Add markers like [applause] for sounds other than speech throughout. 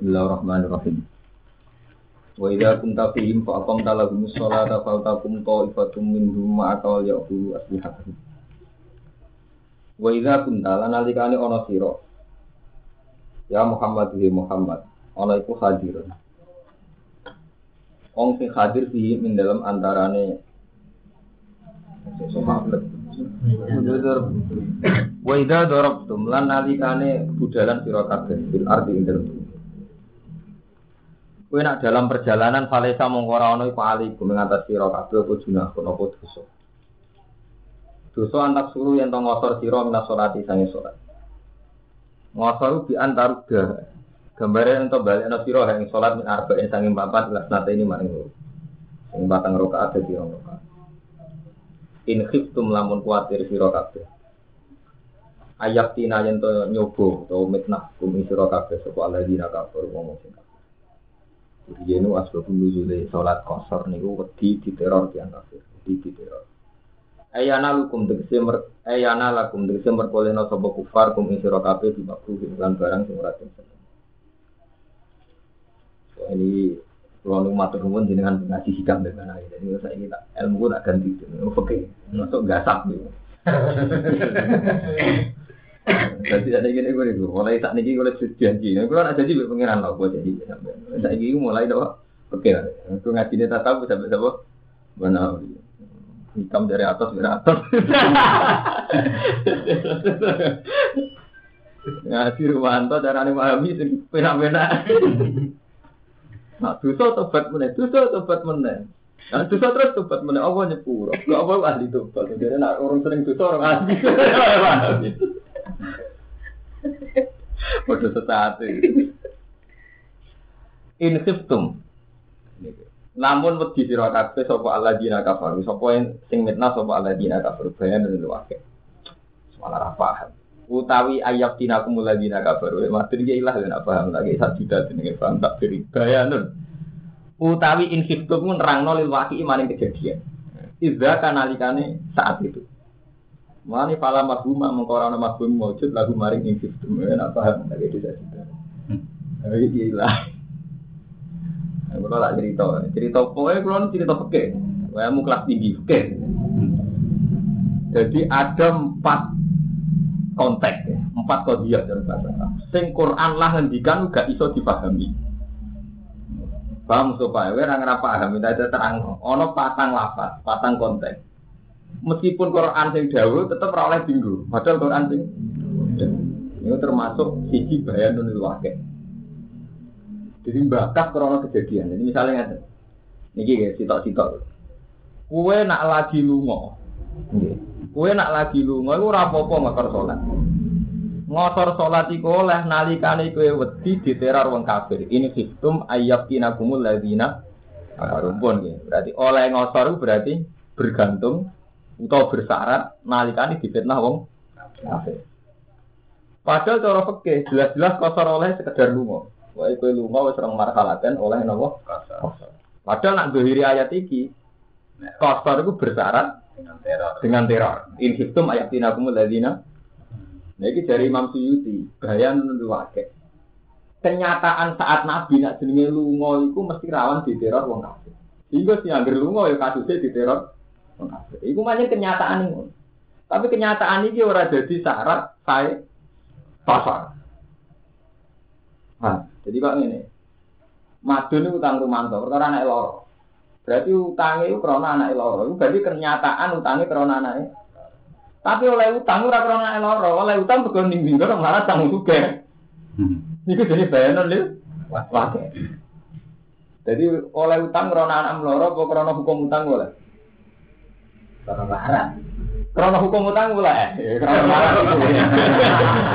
Bismillahirrahmanirrahim. Wa idza kunta fihim fa aqamta lahum sholata faltakum ta'ifatum minhum ma'aka wal ya'khudhu aslihatahum. Wa idza kunta lan nalikane ana sira. Ya Muhammad ya Muhammad, ana iku hadir. Wong sing hadir fi min dalam antarane sahabat. Wa idza darabtum lan nalikane budalan sira kabeh bil ardi ing dalem Kowe nak dalam perjalanan falesa mongko ora ana iku alikum ngatas sira kabeh apa junah apa dosa. Dosa antak suruh yang tong ngosor sira minas salati sange salat. Ngosor bi antar ga. Gambare ento balik ana sira yang salat min arba'in sange papat las nate ini maring loro. Sing batang rakaat dadi rong rakaat. In khiftum lamun kuatir sira kabeh. Ayak tina yen to nyoba utawa mitnah kum sira kabeh sapa alladzina kafaru ngomong sing ini asbab nuzule sholat kosor niku wedi diteror tiang kafir, wedi diteror. Ayana lukum tegese mer ayana lakum tegese merkoleno sapa kufar kum ing sira di makruh lan barang sing ora seneng. Ini kalau nu matur nuwun jenengan ngaji hikam dengan aja. Jadi saya ini ilmu tak ganti. Oke, masuk gasak gitu. [laughs] Jadi ada gini gue itu, mulai saat ini gue lihat janji. Gue ada jadi pengiran lah gue jadi. Saat ini mulai doa, oke lah. Gue ngaji dia tak tahu sampai sampai mana hitam dari atas dari atas. Ngaji Rumanto cara nih pahami sih pena-pena. Nah, dosa tobat meneh, dosa tobat meneh. Nah, dosa terus tobat meneh, Allah nyepuro. Allah ahli tobat. Jadi nak orang sering dosa orang ahli. [laughs] Waduh sesat In khiftum. Namun wedi sira kabeh sapa alladzina kafaru, sapa sing mitnah sapa alladzina kafaru bayan dan luwake. Malah ra paham. Utawi ayat tina kumul ladina kafaru, matur iki ilah lan paham lagi sak juta jenenge paham tak beri bayanun. Utawi in khiftum nerangno lil waqi maring kejadian. Idza kanalikane saat itu. Mani pala mabuma mengkorana mabum mewujud lagu maring ing sistem enak paham lagi tidak tidak. Ayo gila. Kalau lah cerita, cerita pokoknya kalau cerita peke, kamu kelas tinggi peke. Jadi ada empat konteks, ya. empat kodiat dari bahasa Sing Quran lah ngendikan gak iso dipahami. Paham supaya we ora paham, ada terang. Ono patang lapat, patang konteks meskipun Quran sing dawuh tetap ora oleh tinggu. Padahal Quran sing ini termasuk siji bayanun wakil. Jadi bakas krono kejadian. Ini misalnya ngeten. Niki guys, sitok-sitok. Kue nak lagi lungo. Kue nak lagi lungo iku ora apa-apa salat. Ngotor salat iku oleh nalikane kowe wedi diteror wong kafir. Ini sistem ayyakinakumul ladzina rumpun Berarti oleh ngosor berarti bergantung atau bersyarat nalikani difitnah wong kafir. Padahal cara fikih jelas-jelas kosor oleh sekedar lunga. Wae kowe lunga wis orang marhalaten oleh napa? Kosor. Padahal nak dohiri ayat iki kosor itu bersyarat dengan teror. Dengan teror. In hitum ayat tinakumul ladina. Nah ini dari Imam Suyuti, bayan nuwake. Kenyataan saat Nabi nak jenenge lunga iku mesti rawan diteror wong kafir. Hingga si angger lunga ya kasusnya diteror Iku macam kenyataan ini. Tapi kenyataan ini orang jadi syarat saya pasar. Nah, jadi pak ini, madun itu utang rumanto, perkara anak loro. Berarti utangnya itu karena anak loro. Itu berarti kenyataan utangnya karena anak Tapi oleh utang ora karena anak loro, oleh utang bukan ning bingung malah tanggung juga. Hmm. Ini jadi bayaran lho. Wah, Jadi oleh utang karena anak loro, apa karena hukum utang boleh? Karena marah. Karena hukum utang boleh. Karena marah.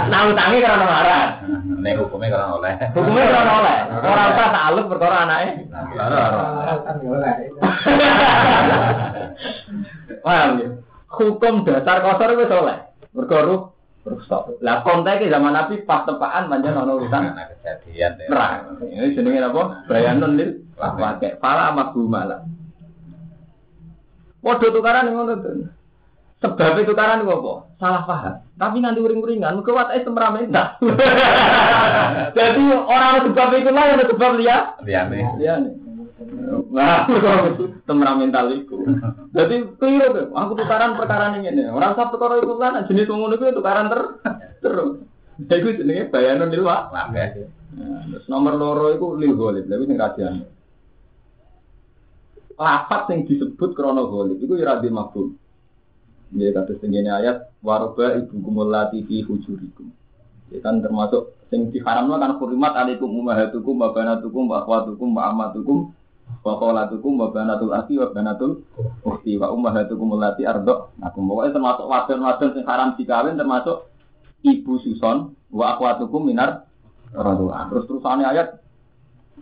Nah utangnya karena marah. Ini hukumnya karena oleh. Hukumnya karena oleh. Orang tak takluk perkara anaknya. Paham ya? Hukum dasar kosor itu oleh. Rusak. Lah konteksnya zaman Nabi pas tepaan manjan ono utang. kejadian. Nah, ini jenenge apa? Bayanun lil pakai. Pala malah. Waduh tukaran yang ngono tuh. Sebab itu tukaran itu apa? Salah paham. Tapi nanti uring-uringan, mereka wataknya temperamental. [laughs] Jadi orang sebab itu lah yang sebab dia. Liyane. Iya Nah, temperamental itu. Jadi keliru tuh. Aku tukaran perkara ini nih. Orang satu perkara itu kan jenis ngono itu tukaran ter [laughs] terus. Jadi jenenge bayanan di luar. Lambe. Nah, terus nomor loro itu lil golib, tapi sing kajian. Lafat yang disebut golib itu ya radhi mafhum. Ya kata tingginya ayat waroba ibu kumulati fi hujurikum. Ya kan termasuk sing diharamno kan hurimat alaikum ummahatukum wa banatukum wa akhwatukum wa amatukum wa kholatukum wa banatul akhi wa banatul ukhti wa ummahatukum allati ardo. Nah, pokoknya termasuk wadon-wadon sing haram dikawin termasuk ibu suson wa akhwatukum minar radua. Terus terusannya ayat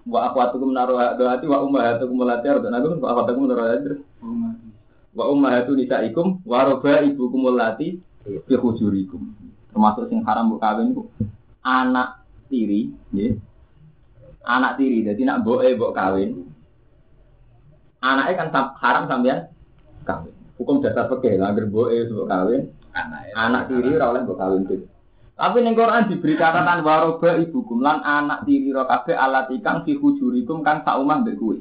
wa akhwatukum minar radua wa ummahatukum allati ardo. Nah, wa akhwatukum minar radua wa ummahatu nisaikum wa ibukum allati fi hujurikum. Termasuk sing haram mbok kawin anak tiri, nggih. Anak tiri, jadi nak mboke mbok kawin. Anaknya kan sam- haram sampean kawin. Hukum dasar fikih lah anggere mboke mbok kawin, Anak anak tiri ora oleh mbok kawin gitu. Tapi ning Quran diberi catatan waroba ibukum lan anak tiri ro kabeh alat ikang fi hujurikum kang sak omah mbek kowe.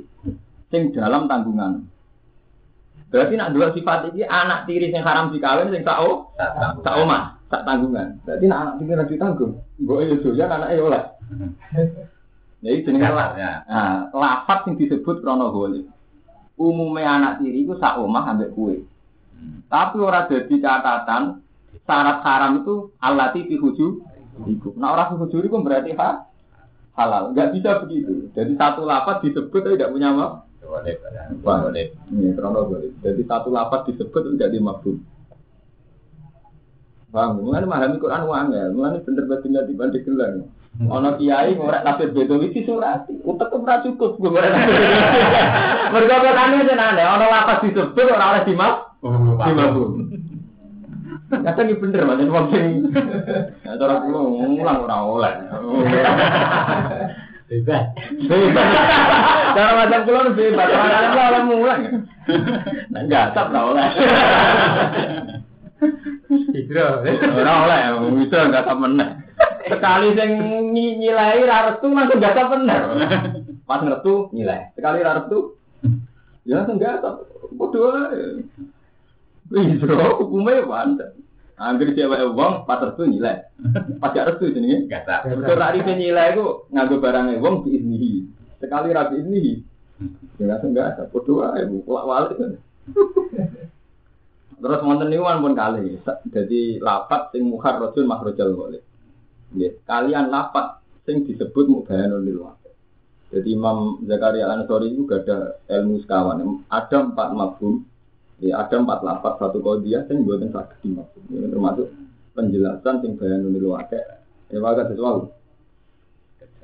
Sing dalam tanggungan. Berarti nak dua sifat ini anak tiri sing haram dikawin sing sak sak omah, sak tanggungan. Berarti nak anak tiri ora ditanggung. Mbok yo doyan anake oleh. [laughs] Ya itu jenenge lah. Ya. Lafat sing disebut krono golib. Umumnya anak tiri itu sak omah ambek kue. Tapi ora dadi catatan syarat haram itu alati fi huju iku. Nah orang fi huju iku berarti ha, halal. Enggak bisa begitu. Jadi satu lafat disebut tapi tidak punya krono golib. Jadi satu lafat disebut itu jadi mafhum. Bang, mulane memahami Quran wangel, mulane bener bener di dibanding gelang. Ono kiai ngorek tafsir Bedawi di surati, utek ora cukup gue ngorek. [laughs] Mergo katane jenenge ono lapas disebut ora oleh dimaf, dimafhum. Kadang iki bener macam wong sing ya cara kula ngulang ora oleh. [laughs] Bebas. Bebas. [laughs] Cara macam kula bebas, ora oleh mulang. Nah, enggak tak ora oleh. Hidro. Ora oleh, bisa enggak tak meneh. Sekali sing nyi- nyilai ra restu langsung tak bener. Pas ngertu nyilai. Sekali ra restu ya langsung enggak tak. Bodoh. Iya, hukumnya pantes. Angger cewek wong pas restu nyilai. Pas gak restu jenenge. Gak tak. Mergo ra rite nyilai ku nganggo barang wong diiznihi. Sekali ra diiznihi. Ya langsung enggak tak. Bodoh ae, walik. Terus wonten niku pun kali. Jadi lafat sing mukhar rajul makhrajal ghalib. Nggih, kalian lafat sing disebut mubayanul lil. Jadi Imam Zakaria Al-Ansori itu gak ada ilmu sekawan. Ada empat mafhum, ya, ada empat lafat satu kodiah sing buatan sakit di mafhum. Ini termasuk penjelasan sing bayanul lil waqi. Ya wae sesuatu.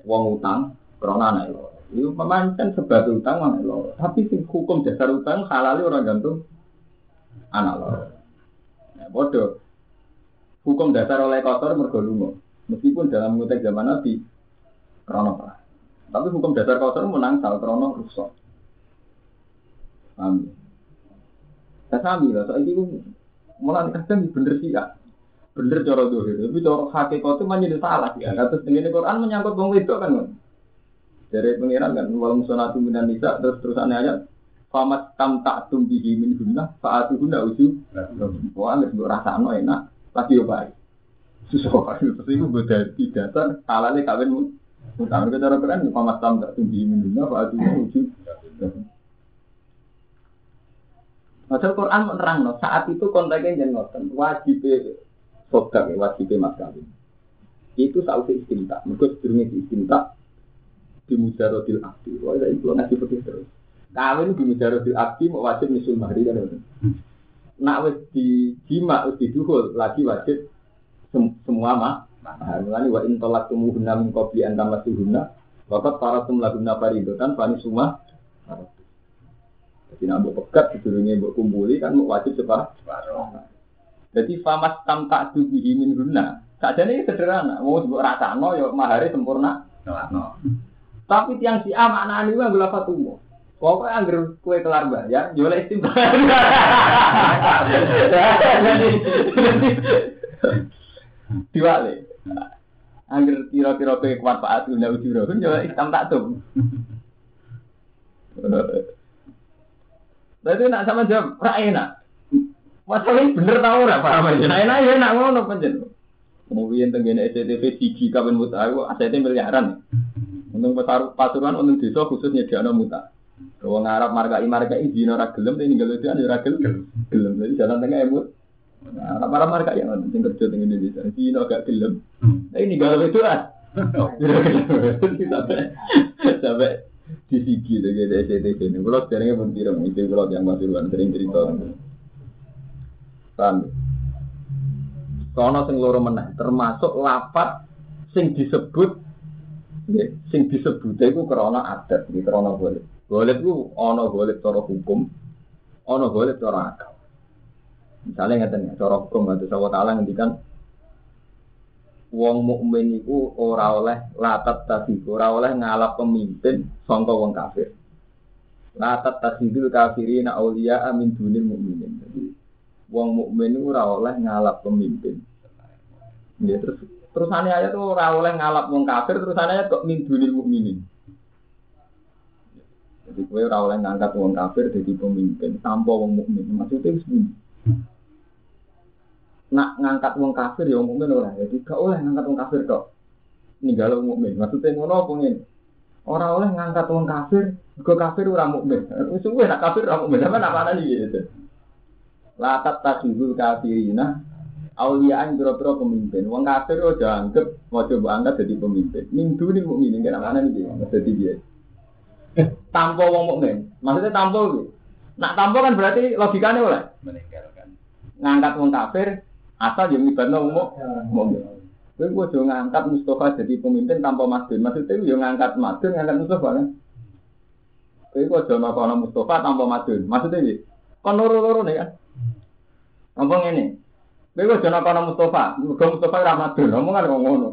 Wong utang krona anak loro. Itu memancen sebab utang anak loro. Tapi sing hukum dasar utang halal orang gantung anak loro. Nah, bodoh. Hukum dasar oleh kotor mergo. Meskipun dalam konteks zaman Nabi krono perang. Tapi hukum dasar kotor menang sal krono rusak. Paham? Saya sami lah, soal itu mulai kadang bener sih ya. Bener cara dohir, tapi cara hakikat itu menjadi salah ya. Kata ini Quran menyangkut wong itu kan. Kan? Dari pengiran kan, wal musonatu minan nisa, terus terusannya ayat Famat tam tak tum bihi min guna saat itu guna uju. Wah, nggak rasa no enak, tapi yo baik. Susah terus itu beda di dasar halalnya kawin. Utang kita cara keren, famat tam tak tum bihi min guna saat itu uju. Masal Quran menerang no, saat itu konteksnya jangan ngoten, wajib sodak, wajib mas kawin. Itu saat istinta, mereka sedurungnya istinta di mujarodil akti. Wah, itu ngasih putih terus. Kawin di mujarodil akti mau wajib nyusul mahri kan ngoten. Nak wis di jima wis diduhul lagi wajib sem- semua mah. Nah, wa in talaqtumuhunna min qabli an tamassuhunna waqad faratum lahunna fariidatan fani summa Jadi nak pegat sedurunge mbok kumpuli kan wajib sepah. Jadi famas tam tak dubihi min guna. Sajane ini sederhana, mau mbok rasano ya mahare sempurna. No. Tapi tiang si A maknane ku anggere lafat umum. Pokoknya anggar kue kelar bayar, jual istimewa. [laughs] [laughs] Diwale. Anggar kira-kira kue kuat Pak Atu ndak ujuro, kan jual istam tak tuh. Berarti nak sama jawab, ra enak. Masalahnya bener tau ora paham aja. Nah, enak ya enak ngono panjen. Kemudian tenggene SCTV siji kapan muta, aku asetnya miliaran. Untung pasuruan untung desa khusus nyediakno muta. Wong Arab markai markai izin ora gelem tapi ninggal itu ora gelem. Gelem. Jadi jalan tengah emut. Nah, Arab markai yang sing kerja teng Indonesia. Cina gak gelem. Tapi ninggal itu ah. Sampai sampai di sigi dengan SCTV ini. Kalau sekarang pun tidak mungkin kalau yang pasuruan sering cerita. Paham? Sono sing loro meneh, termasuk lapat sing disebut sing disebut iku krana adat, krana boleh. Boleh ku ana boleh cara hukum, ana boleh cara akal. Misalnya ngeten ya, cara hukum atau Allah Taala ngendikan wong mukmin iku ora oleh latat tadi, ora oleh ngalap pemimpin sangka wong kafir. Latat tasidul kafirina auliya amin dunil mukminin. Jadi wong mukmin itu ora oleh ngalap pemimpin. Ya terus terusannya ayat tuh ora oleh ngalap wong kafir, terusannya ayat kok min dunil mukminin. Jadi kowe ora oleh ngangkat wong kafir jadi pemimpin tanpa wong mukmin. Maksudnya bunyi. Nak ngangkat wong kafir ya mukmin ora. Jadi gak oleh ngangkat wong kafir tok. Ninggal wong mukmin. Maksudnya ngono apa ngene? Ora oleh ngangkat wong kafir, mergo kafir ora mukmin. Wis suwe nak kafir ora mukmin. Sampe nak ana gitu. Latat tasihul kafirina auliaan biro-biro pemimpin. Wong kafir udah anggap mau coba angkat jadi pemimpin. Minggu ini mukminin kira mana nih dia? Jadi dia. Tanpa wong mukmin. Maksudnya tanpa itu. Nak tanpa kan berarti logikanya oleh meninggalkan. ngangkat wong kafir asal yang ibadah wong mukmin. Kowe gua jo ngangkat Mustafa jadi pemimpin tanpa Madun. Maksudnya yo ngangkat Madun, ngangkat Mustafa kan. Kowe gua jo makono Mustafa tanpa Madun. Maksudnya iki kon loro-loro nih kan. Ngomong ini. Kowe gua jo makono Mustafa, muga Mustafa ora Madun. Ngomongan kok ngono.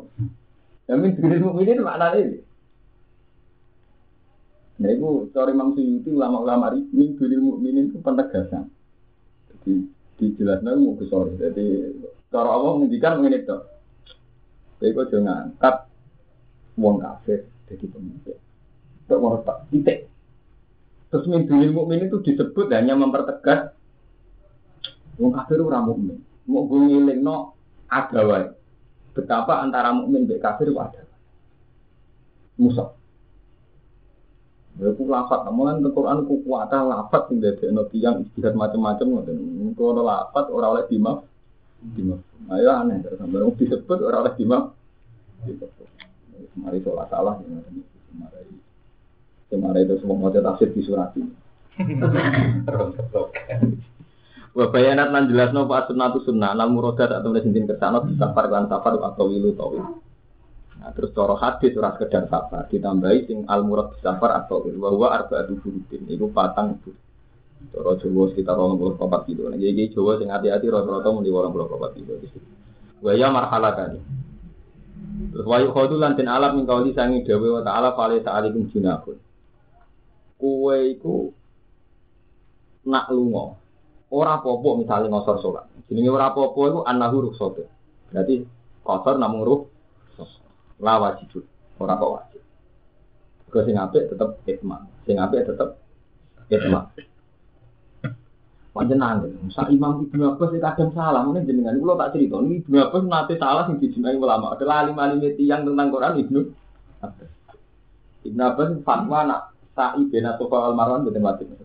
Ya min diri mukminin maknane iki. Nah, itu sorry Imam Suyuti ulama-ulama ini min diri mukminin itu penegasan. Jadi dijelaskan mau ke sorry. Jadi cara Allah menghentikan mengenai itu. Jadi kau jangan ngangkat wong kafir jadi pemimpin. Untuk mau tak titik. Terus min diri mukmin itu disebut hanya mempertegas wong kafir ora mukmin. Mau gue ngiling no ada wae. Betapa antara mukmin dan kafir itu ada. Musuh. Ya ku lafat, namun kan Quran ku kuatah lafat sing dadi ana tiyang istihad macam-macam ngoten. Engko ana lafat ora oleh dimaf. Dimaf. Ayo aneh terus sampe wong disebut ora oleh. Disebut. Mari sholat salah ya. Mari. Kemarin itu semua mau tafsir di surat ini. Wa bayanat lan jelasno fa sunnatu sunnah al muradat atau sintin ke sana safar lan safar atau wilu tawil. Nah, terus cara hadis ora sekedar safar, ditambahi sing al murad safar atau wa huwa arba'atu furutin. Iku patang itu. Cara Jawa sekitar 24 kilo. Nah, jadi Jawa sing hati-hati rata-rata muni 24 kilo. Wa ya marhala kali. Terus wa yukhadu lan den alam min kauli sangi dawe wa ta'ala fale sa'alikum junahun. Kuwe iku nak lunga ora apa-apa misalnya ngosor sholat. Jenenge ora apa-apa iku annahu rukhsat. Berarti kotor namung ruh la wajib. Ora kok wajib. Kau sing apik tetep itma. Sing apik tetep itma. Panjenengan, sak Imam Ibnu Abbas iki kadang salah, mungkin jenengan kula tak cerita, ini Ibnu Abbas nate salah sing dijinai ulama. Adalah alim-alim tiyang tentang Quran Ibnu Abbas. Ibnu Abbas fatwa nak sa'i bena sofa al marwan mboten wajib.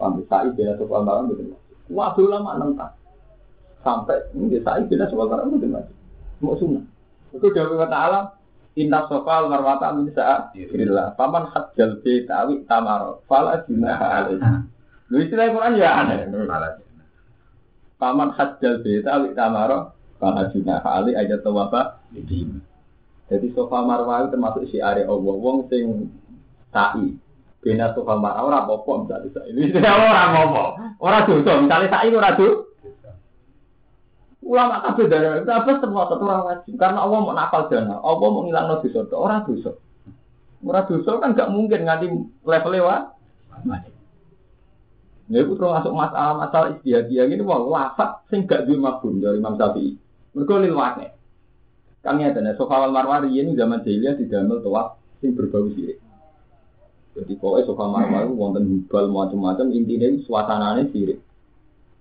Paham sa'i bena sofa al marwan mboten wajib. Waduh ulama nentang. Sampai nggih sa'i bena sofa al marwan mboten wajib. Mau sunnah. Itu dawuh kata alam Inna sofa al marwata min sa'atillah. Paman hajjal betawi tamaro. Fala junaha alaih. [laughs] Lu istilah Quran ya aneh. Paman hajjal betawi tamaro. Fala junaha alaih ayat tawafa. Jadi sofa marwah itu termasuk si area Allah. Wong sing sa'i. Bena sofa marwah ora apa-apa misalnya sa'i. Ini [laughs] orang ngomong. Ora dosa. Misalnya sa'i ora dosa. Ulama kabeh dari apa semua tetap orang wajib karena Allah mau nakal dana, Allah mau ngilang dosa, orang dosa. Ora dosa kan gak mungkin nganti level lewat. Ya itu termasuk masalah-masalah istihadiyah ini wah lafat sing gak duwe mafhum dari Imam Syafi'i. Mergo lil waqi. Kang ya dene sofa wal marwari ini zaman jahiliyah didamel tuwa sing berbau sirik. Jadi pokoknya sofa marwari wonten hubal macam-macam intinya suasananya sirik.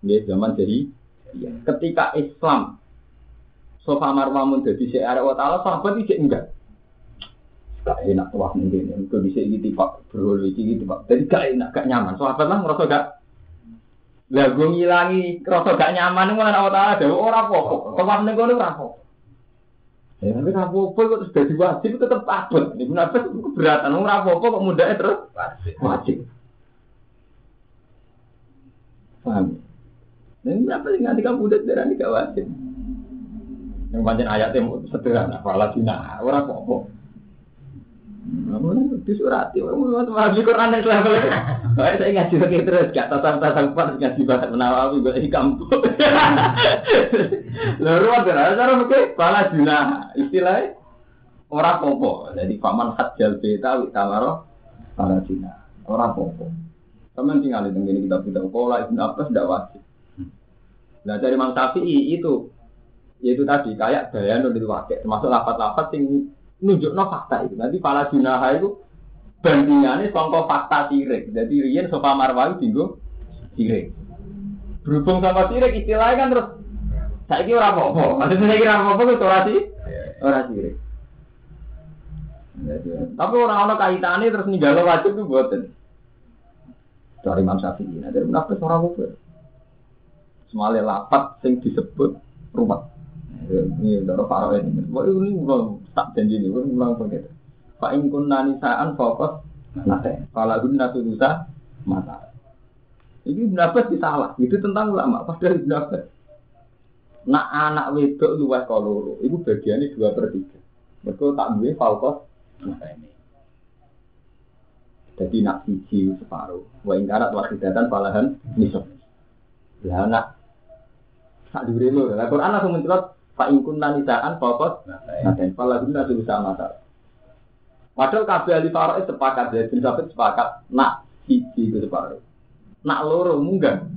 Ini zaman jadi ya. ketika Islam sofa dadi sik arek wa taala sahabat iki enggak. Gak enak tuh waktu ini, itu bisa gitu pak, berul gitu pak. Jadi gak enak, gak nyaman. Sahabat lah ngerasa gak lah gue ngilangi rasa gak nyaman itu mana Allah ada orang apa Tempat ning kono ora apa. Ya tapi ora apa kok terus dadi wajib tetep abot. Ibu nafas keberatan ora apa kok mudahnya terus wajib. Wajib. Paham? Dan berapa sih nanti kamu udah darah gak wajib? Yang panjang ayatnya sederhana, falah dina, orang apa-apa. Namun disurati, orang mau Quran yang level Baik saya ngaji lagi terus, gak tatang tatang pas ngaji bahas menawawi gue di kampung. Lalu ada cara mungkin pala juna istilahnya orang popo. Jadi paman hajjal beta witamaro pala juna orang popo. Teman tinggal di ini kita tidak pola ibn Abbas tidak wajib. Nah dari Imam Syafi'i itu yaitu tadi kayak bayan itu wakil termasuk lapat-lapat yang nunjuk no fakta itu. Nanti pala junaha itu bandingannya songko fakta sirik. Jadi rian sofa marwawi tinggu sirik. Berhubung sama sirik istilahnya kan terus saya kira orang apa? Maksudnya saya kira apa itu orang sih orang sirik. Tapi orang-orang kaitannya terus ninggalo wajib itu buatan. Dari Imam Syafi'i. Nah, dari menafis orang apa? Semale lapat sing disebut rumah. Ini dari Faro ini. Wah ini ulang tak janji ini, ulang begitu. Pak Ingkun nanisaan fokus nate. Kalau guna tudusa mata. Ini pendapat salah. Itu tentang ulama. Padahal pendapat. Nak anak wedok luwes koloro. Itu bagiannya dua per tiga. Mereka tak duwe fokus mata ini. Jadi nak siji separuh. Wa ingkarat wakidatan falahan nisab. Lah anak sak dure lho. Lah Quran langsung mencelot Pak Ingkun nanisaan fokus nate. Kalau guna tudusa mata. Padahal kabeh ahli faraid sepakat ya, bin Sabit sepakat nak siji itu separuh. Nak loro munggah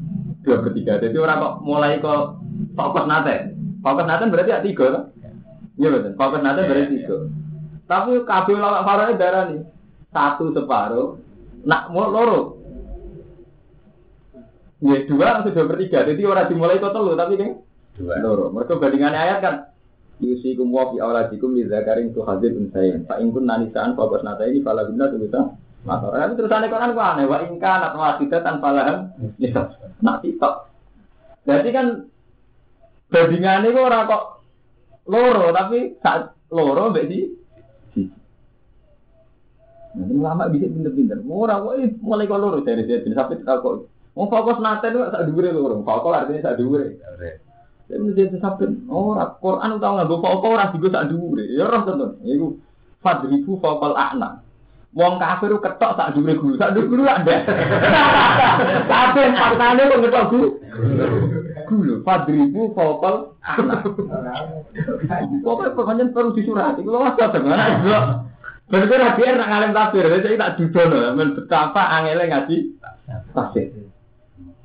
dua per tiga. Jadi orang kok mulai kok fokus nate. Fokus nate berarti ya tiga kan? Iya betul. Fokus nate berarti tiga. Tapi kabeh lawak faraid darah nih satu separuh. Nak mau loro. Ya dua atau dua per tiga. Jadi orang dimulai kok telu tapi kan dua loro. Mereka bandingannya ayat kan yusikum wa fi auladikum li zakarin tu hadir unsayin fa in kunna nisaan fa basnata ini fala guna tu bisa Maka kan terusannya Quran ku aneh wa in kana wasita tanpa laham nisa nak titok berarti kan bandingannya kok ora kok loro tapi saat loro mbek di Nah, ini lama bisa pinter-pinter. Ora kok mulai kok loro dari dia sampai kok mau fokus nate itu sak dhuwure loro. Fokus artinya sak dhuwure. Saya mesti disabet. Oh, Quran utawa nggak bawa kok orang juga tak dure. Ya roh tentu. Iku fadribu faqal a'na. Wong kafir ketok tak dure guru. Tak dure guru ada. Tapi [laughs] faktane kok ketok guru. Guru fadribu faqal a'na. Pokoknya pokoknya perlu disurati. Kalau wasa dengan itu. Berarti rapian nak ngalim tafsir. Jadi tak dudono. Betapa angelnya ngaji tafsir.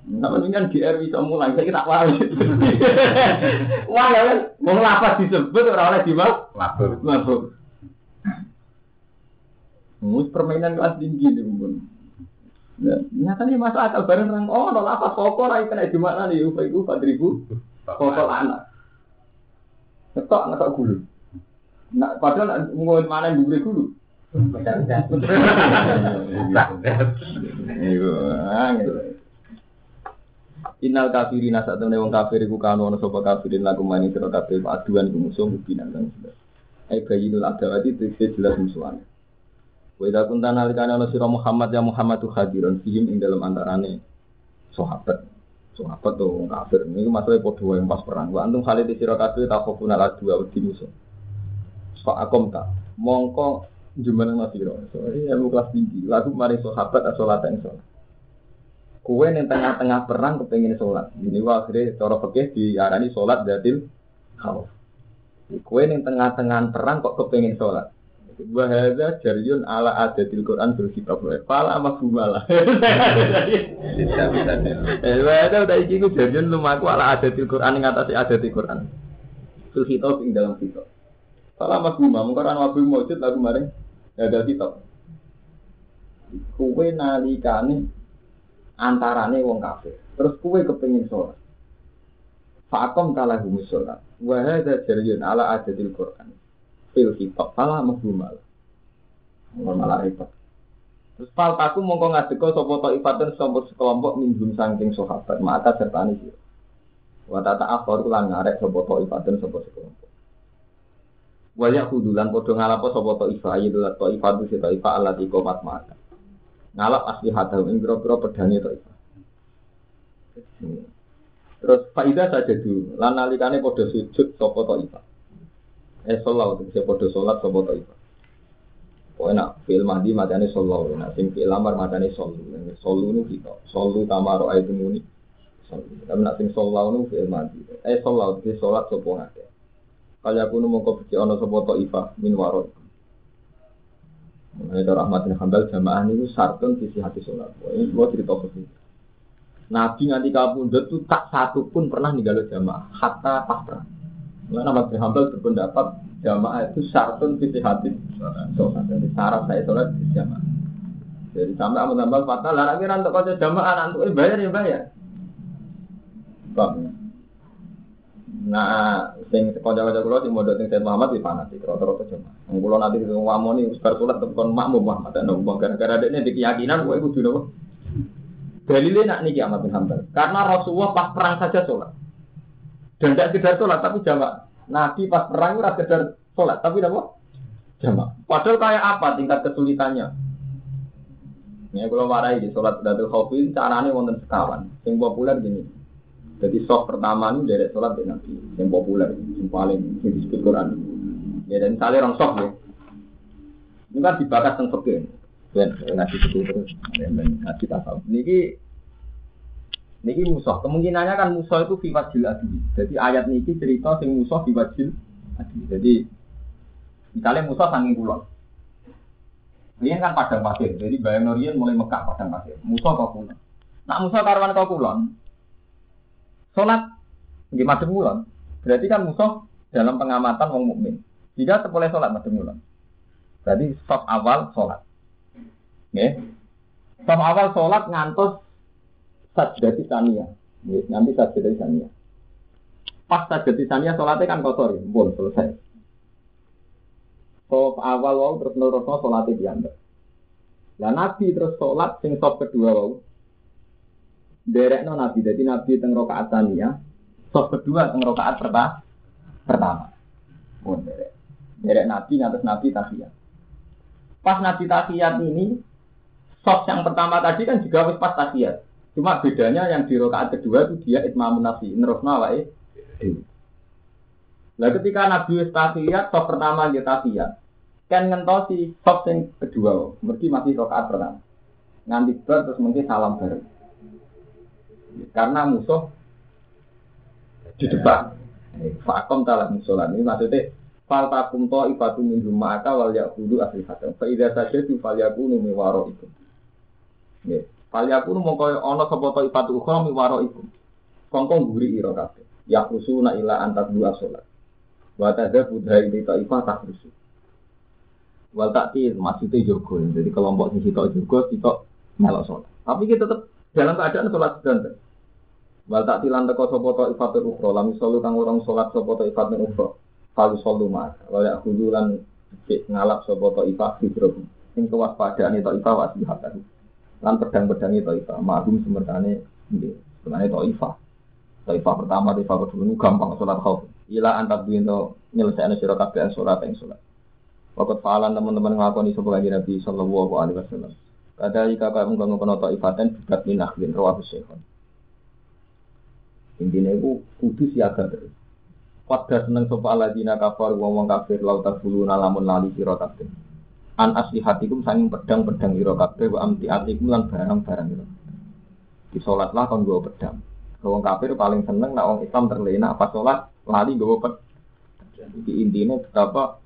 Nah, ini kan GR bisa mulai, saya tak wali. Wah, ya kan, mau lapas disebut orang oleh dimas, Labur. labur. Mus permainan kelas tinggi nih, bun. Ya, nyatanya masuk akal bareng orang, oh, no lapas pokok lagi kena di mana nih, upah itu empat ribu, pokok anak. Ketok anak gulu. Nah, padahal mau mana yang gulu. [laughs] Iya, Innal kafirina saat temen wong kafir iku kanu ana sapa kafirin lagu mani sira kabeh aduan iku musuh binan lan sudah. Ai bayinul adawati tegese jelas musuhan. Wa idza kunta nalikane ana sira Muhammad ya Muhammad tu hadiron fihim ing dalam antarane sahabat. Sahabat to wong kafir. Niku masalah padha wae pas perang. Wa antum khalid sira kabeh takhofuna adu wa di musuh. Fa akom ta. Mongko jumlah masira. So, ilmu kelas tinggi. Lagu mari sahabat salat ing. Kue yang tengah-tengah perang kepengen sholat. Ini wah akhirnya cara fikih diarani sholat datil khauf. Kue yang tengah-tengah perang kok kepengen sholat. Wa hadza jaryun ala adatil Quran bil kitab wa fala mafhumala. [laughs] Tidak bisa nih. Eh wa hadza udah iki ku jaryun lumaku ala adatil Quran ing atase adatil Quran. Fil kitab ing dalam kitab. Fala mafhuma mung Quran wa bil maujud lagu maring ada kitab. Kuwe nalikane antarane wong kafir. Terus kuwe kepengin sholat. Fakom kalah humus sholat. Wa hadza jaryun ala adatil Quran. Fil kitab fala mafhuma. Ngomong malah repot. Terus fal taku mongko ngadeka sapa taifatun sapa sekelompok minjum saking sahabat maka sertane sira. Wa tata akhir lan ngarek sapa taifatun sapa sekelompok. Wa yaqudulan padha ngalapo sapa taifah yaitu taifatu si taifah allati qomat maka. Ngalap asli hadahu ing pira-pira pedange taifah. Terus faidah saja dulu, lan nalikane padha sujud sapa taifah. Eh sholat, bisa padha sholat sapa taifah. Pokoknya nak fil mandi matane sallallahu, nak sing fil lamar matane sallu. Sallu nu kita, sallu tamaro ayat muni. Tapi nak sing sallallahu nu fil mandi. Eh sallallahu iki salat sapa ngake. Kaya kuno mongko beci ana sapa taifah min warot. Mengenai cara Ahmad bin Hambal jamaah ini sartun sisi hati sholat. Ini gua cerita sini. Nabi nganti kabundut itu tak satu pun pernah ninggal jamaah, hatta pas perang. Mengenai Ahmad bin Hambal berpendapat jamaah itu syartun sisi hati sholat. Jadi syarat saya sholat di jamaah. Jadi sampai Ahmad bin Hambal fatwa, lah untuk kau jamaah, nanti bayar ya bayar. Bang. Nah, sing kanca-kanca kula sing mondok sing Muhammad di fanatik rata-rata jamaah. Kula nanti wong wamoni wis bar salat tekan makmum Muhammad ana wong gara-gara dekne di keyakinan kowe kudu nopo. Dalilnya nak niki Ahmad bin. Karena Rasulullah pas perang saja sholat. Dan tidak sekedar sholat, tapi jamaah. Nabi pas perang ora sekedar sholat, tapi apa? Jamaah. Padahal kayak apa tingkat kesulitannya? Ya kalau warai di sholat Datul Khawfi, caranya wonten sekawan. Yang populer gini. Jadi soft pertama ini dari sholat di Nabi. Yang populer, yang paling yang disebut Quran. Ya dan misalnya orang soft ya. Ini kan dibakar tentang fakir. Dan ngasih itu terus, dan ngasih tasawuf. Niki Niki musuh, kemungkinannya kan musuh itu fiwajil adi. Jadi ayat niki cerita sing musuh fiwajil adi. Jadi misalnya musuh sanging kulon. Rian kan padang pasir, jadi bayang Norian mulai Mekah padang pasir. Musuh kau kulon. Nak musuh karwan kau kulon, sholat madem kulon. Berarti kan musuh dalam pengamatan wong mukmin. Jika boleh sholat madem kulon. Berarti stop awal sholat. Nggih. Stop awal sholat ngantos sajdati. Nggih, Nanti sajdati saniyah. Pas sajdati saniyah sholatnya kan kotor, ya. Bon, selesai. Stop awal wau terus nerusno sholatnya diambil. Lah Nabi terus sholat sing stop kedua wau. Derekno Nabi, jadi Nabi teng rakaat saniyah. Stop kedua teng rakaat pertama. Pertama. Bon, derek. Derek Nabi ngatas Nabi tahiyat. Pas Nabi tahiyat ini Soft yang pertama tadi kan juga wis pas tahiyat. Cuma bedanya yang di rakaat kedua itu dia itmamun nafsi, nerusna wae. Nah ketika Nabi wis tahiyat, soft pertama dia tahiyat. Kan ngentosi soft yang kedua, mesti masih rakaat pertama. Nganti ber terus mungkin salam bareng. Karena musuh di depan. Fakom talah musolan ini maksudnya fal takum to ifatu min ma'aka wal yaqudu asli hatam. Fa idza sajadu fal yakunu mi waro itu. Nggih. Fal yakunu mongko ana sapa to ifatu ukhra mi waro iku. Kongkong guri ira kabeh. Usuna ila antat dua salat. Wa budha ini taifah tak rusu. Wal takti maksudnya jogo. Jadi kelompok sing sitok jogo sitok melok salat. Tapi kita tetap dalam keadaan salat sedang. Wal tak tilan teko sapa to ifatul ukhra lam kang orang salat sapa to ifatul ukhra. Kalu solu mas. Wa ya lan ngalap sapa to ifat hidrobu. Sing kewaspadaan itu ifat wasihatan. Lan pedang-pedang itu ifat. Ma'hum semertane nggih. Sebenarnya to. Taifah pertama, taifah kedua ini gampang sholat khauf. Ila antar bintu nyelesaikan sirah kabeh sholat yang sholat. Waktu faalan teman-teman ngakoni sebuah lagi Nabi Sallallahu Alaihi Wasallam. Kada jika kau mengganggu penuh taifatan bukat minah bin rawah syekhon. Intinya itu kudu siaga terus. Pada seneng sopa aladina kafar wong kafir lauta bulu nalamun lali siro kabeh. An asli hatikum sanging pedang-pedang iro kabeh wa amti atikum lan barang-barang iro. Di sholatlah kon gua pedang. Wong kafir paling seneng nak wong Islam terlena apa sholat lali gua pedang. Jadi intinya betapa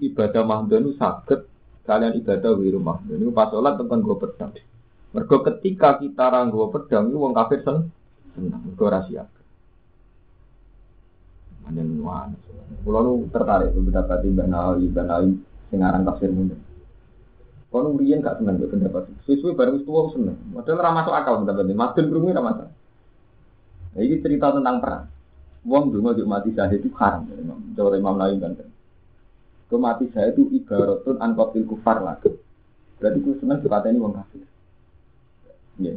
ibadah mahdun itu sakit kalian ibadah wiru mahdun itu pas sholat tekan gue pedang mergo ketika kita ranggo pedang itu wong kafir sen senang mergo rahasia Anjen wan. Kulo nu tertarik pendapat Mbak Nawawi, Mbak Nawawi sing aran tafsir mundur. Kalau riyen gak seneng mbek pendapat. Suwe bareng tuwa seneng. Padahal ora masuk akal pendapat ini. Madun krungu ora masuk. Nah, ini cerita tentang perang. Wong dulu juk mati syahid itu haram. Cara Imam Nawawi kan. Ke mati syahid itu ibaratun an qatil kufar lah. Berarti ku seneng juga ini wong kafir. Ya.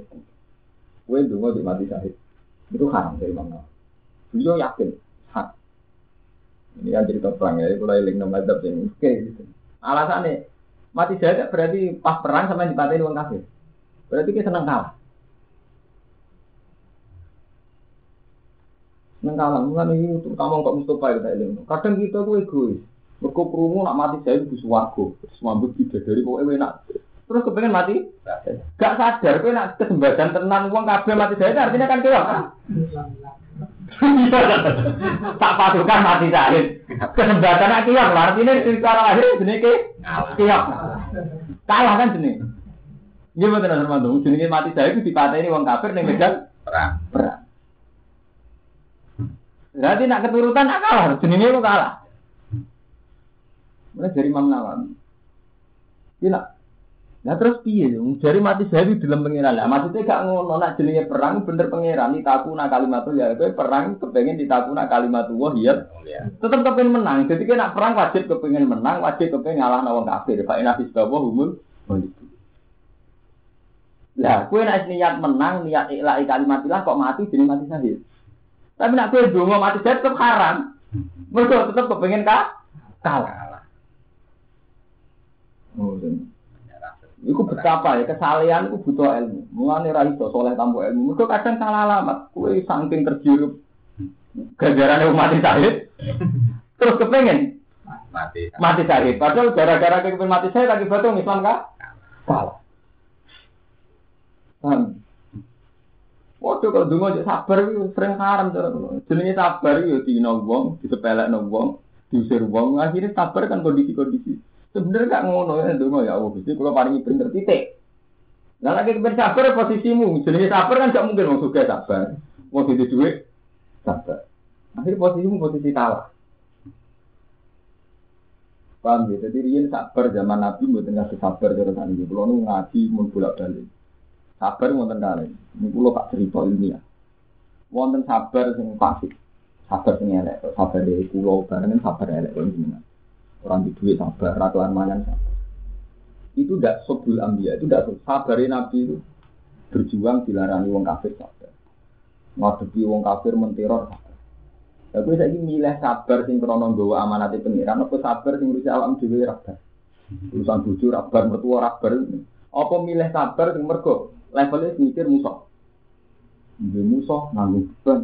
Kowe dulu juk mati syahid. Itu haram dari Imam Nawawi. Beliau yakin. Ini kan cerita perang ya, kalau eling nama adab ini. Oke, gitu. Alasannya, mati syahid berarti pas perang sama dipatahin wong kafir. Berarti kita seneng kalah. Neng kalah, mulai ini terutama kok Mustafa kita eling. Kadang kita tuh egois. Mereka perungu nak mati saya itu suwargo. Semambut tidak dari pokoknya enak. Terus kepengen mati? Gak sadar, kowe nak kesempatan tenan uang kabel mati itu artinya kan keok. [laughs] tak pasukan mati syahid. Kesempatan nak keok, artinya secara lahir jenis ke keok. Kalah kan jenis. Iya betul Armando, jenis mati syahid itu dipateni uang kafir ning medan Perang. perang. Berarti nak keturutan nak kalah, jenenge kok kalah. Mulai dari Imam Nawawi. Iya Nah terus piye dong? Dari mati saya di dalam pangeran lah. Maksudnya gak ngono nak jenenge perang bener pangeran ditakuna kalimatul ya kowe perang kepengen ditakuna kalimatul wah iya. Ya. Tetep kepengen menang. Jadi nak perang wajib kepengen menang, wajib kepengen ngalah wong kafir. Pak Inafis bawa humul. Lah, kowe nek niat menang, niat ikhlas kalimatillah kok mati jadi mati syahid. Tapi nak kowe donga mati syahid tetep haram. Mergo tetep kepengen ka kalah. Oh, Iku betapa ya kesalehan iku butuh ilmu. Mulane ra iso soleh tanpa ilmu. Mergo kadang salah alamat. Kowe saking tergirup ganjarane mati syahid. Terus kepengen Mati. mati syahid. Padahal gara-gara kepengen mati syahid lagi betul Islam kah? Kalah. Paham? Waduh kalau dungo aja sabar itu sering haram cara. Jenenge sabar itu dino wong, disepelekno wong, diusir wong, akhirnya sabar kan kondisi-kondisi. Sebenarnya gak ngono ya dungo ya Allah, Gusti kula paringi bener titik. Lah lagi kepen sabar posisimu, jenenge sabar kan gak mungkin wong suka sabar. Wong duwe duit sabar. Akhirnya posisimu posisi kalah. Paham ya? Jadi riyen sabar zaman Nabi mboten ngasih sabar cara sakniki. Kulo nu ngaji mun bolak-balik. Sabar wonten kali. Ini kulo tak cerita ilmiah. Wonten sabar sing fasik. Sabar sing elek, sabar dari kulo barengan sabar elek kok jenengan. Orang di duit sabar, ratuan mangan sabar. Itu tidak sobul ambia, itu tidak sabar Nabi itu berjuang dilarani wong kafir sabar. Ngadepi wong kafir menteror sabar. Ya gue saiki milih sabar sing krono nggawa amanate pengiran apa sabar sing ngurusi awakmu dhewe rabar. Urusan bojo rabar, mertua rabar. Apa milih sabar sing mergo levelnya mikir musuh. Nggih musuh nganggo beban.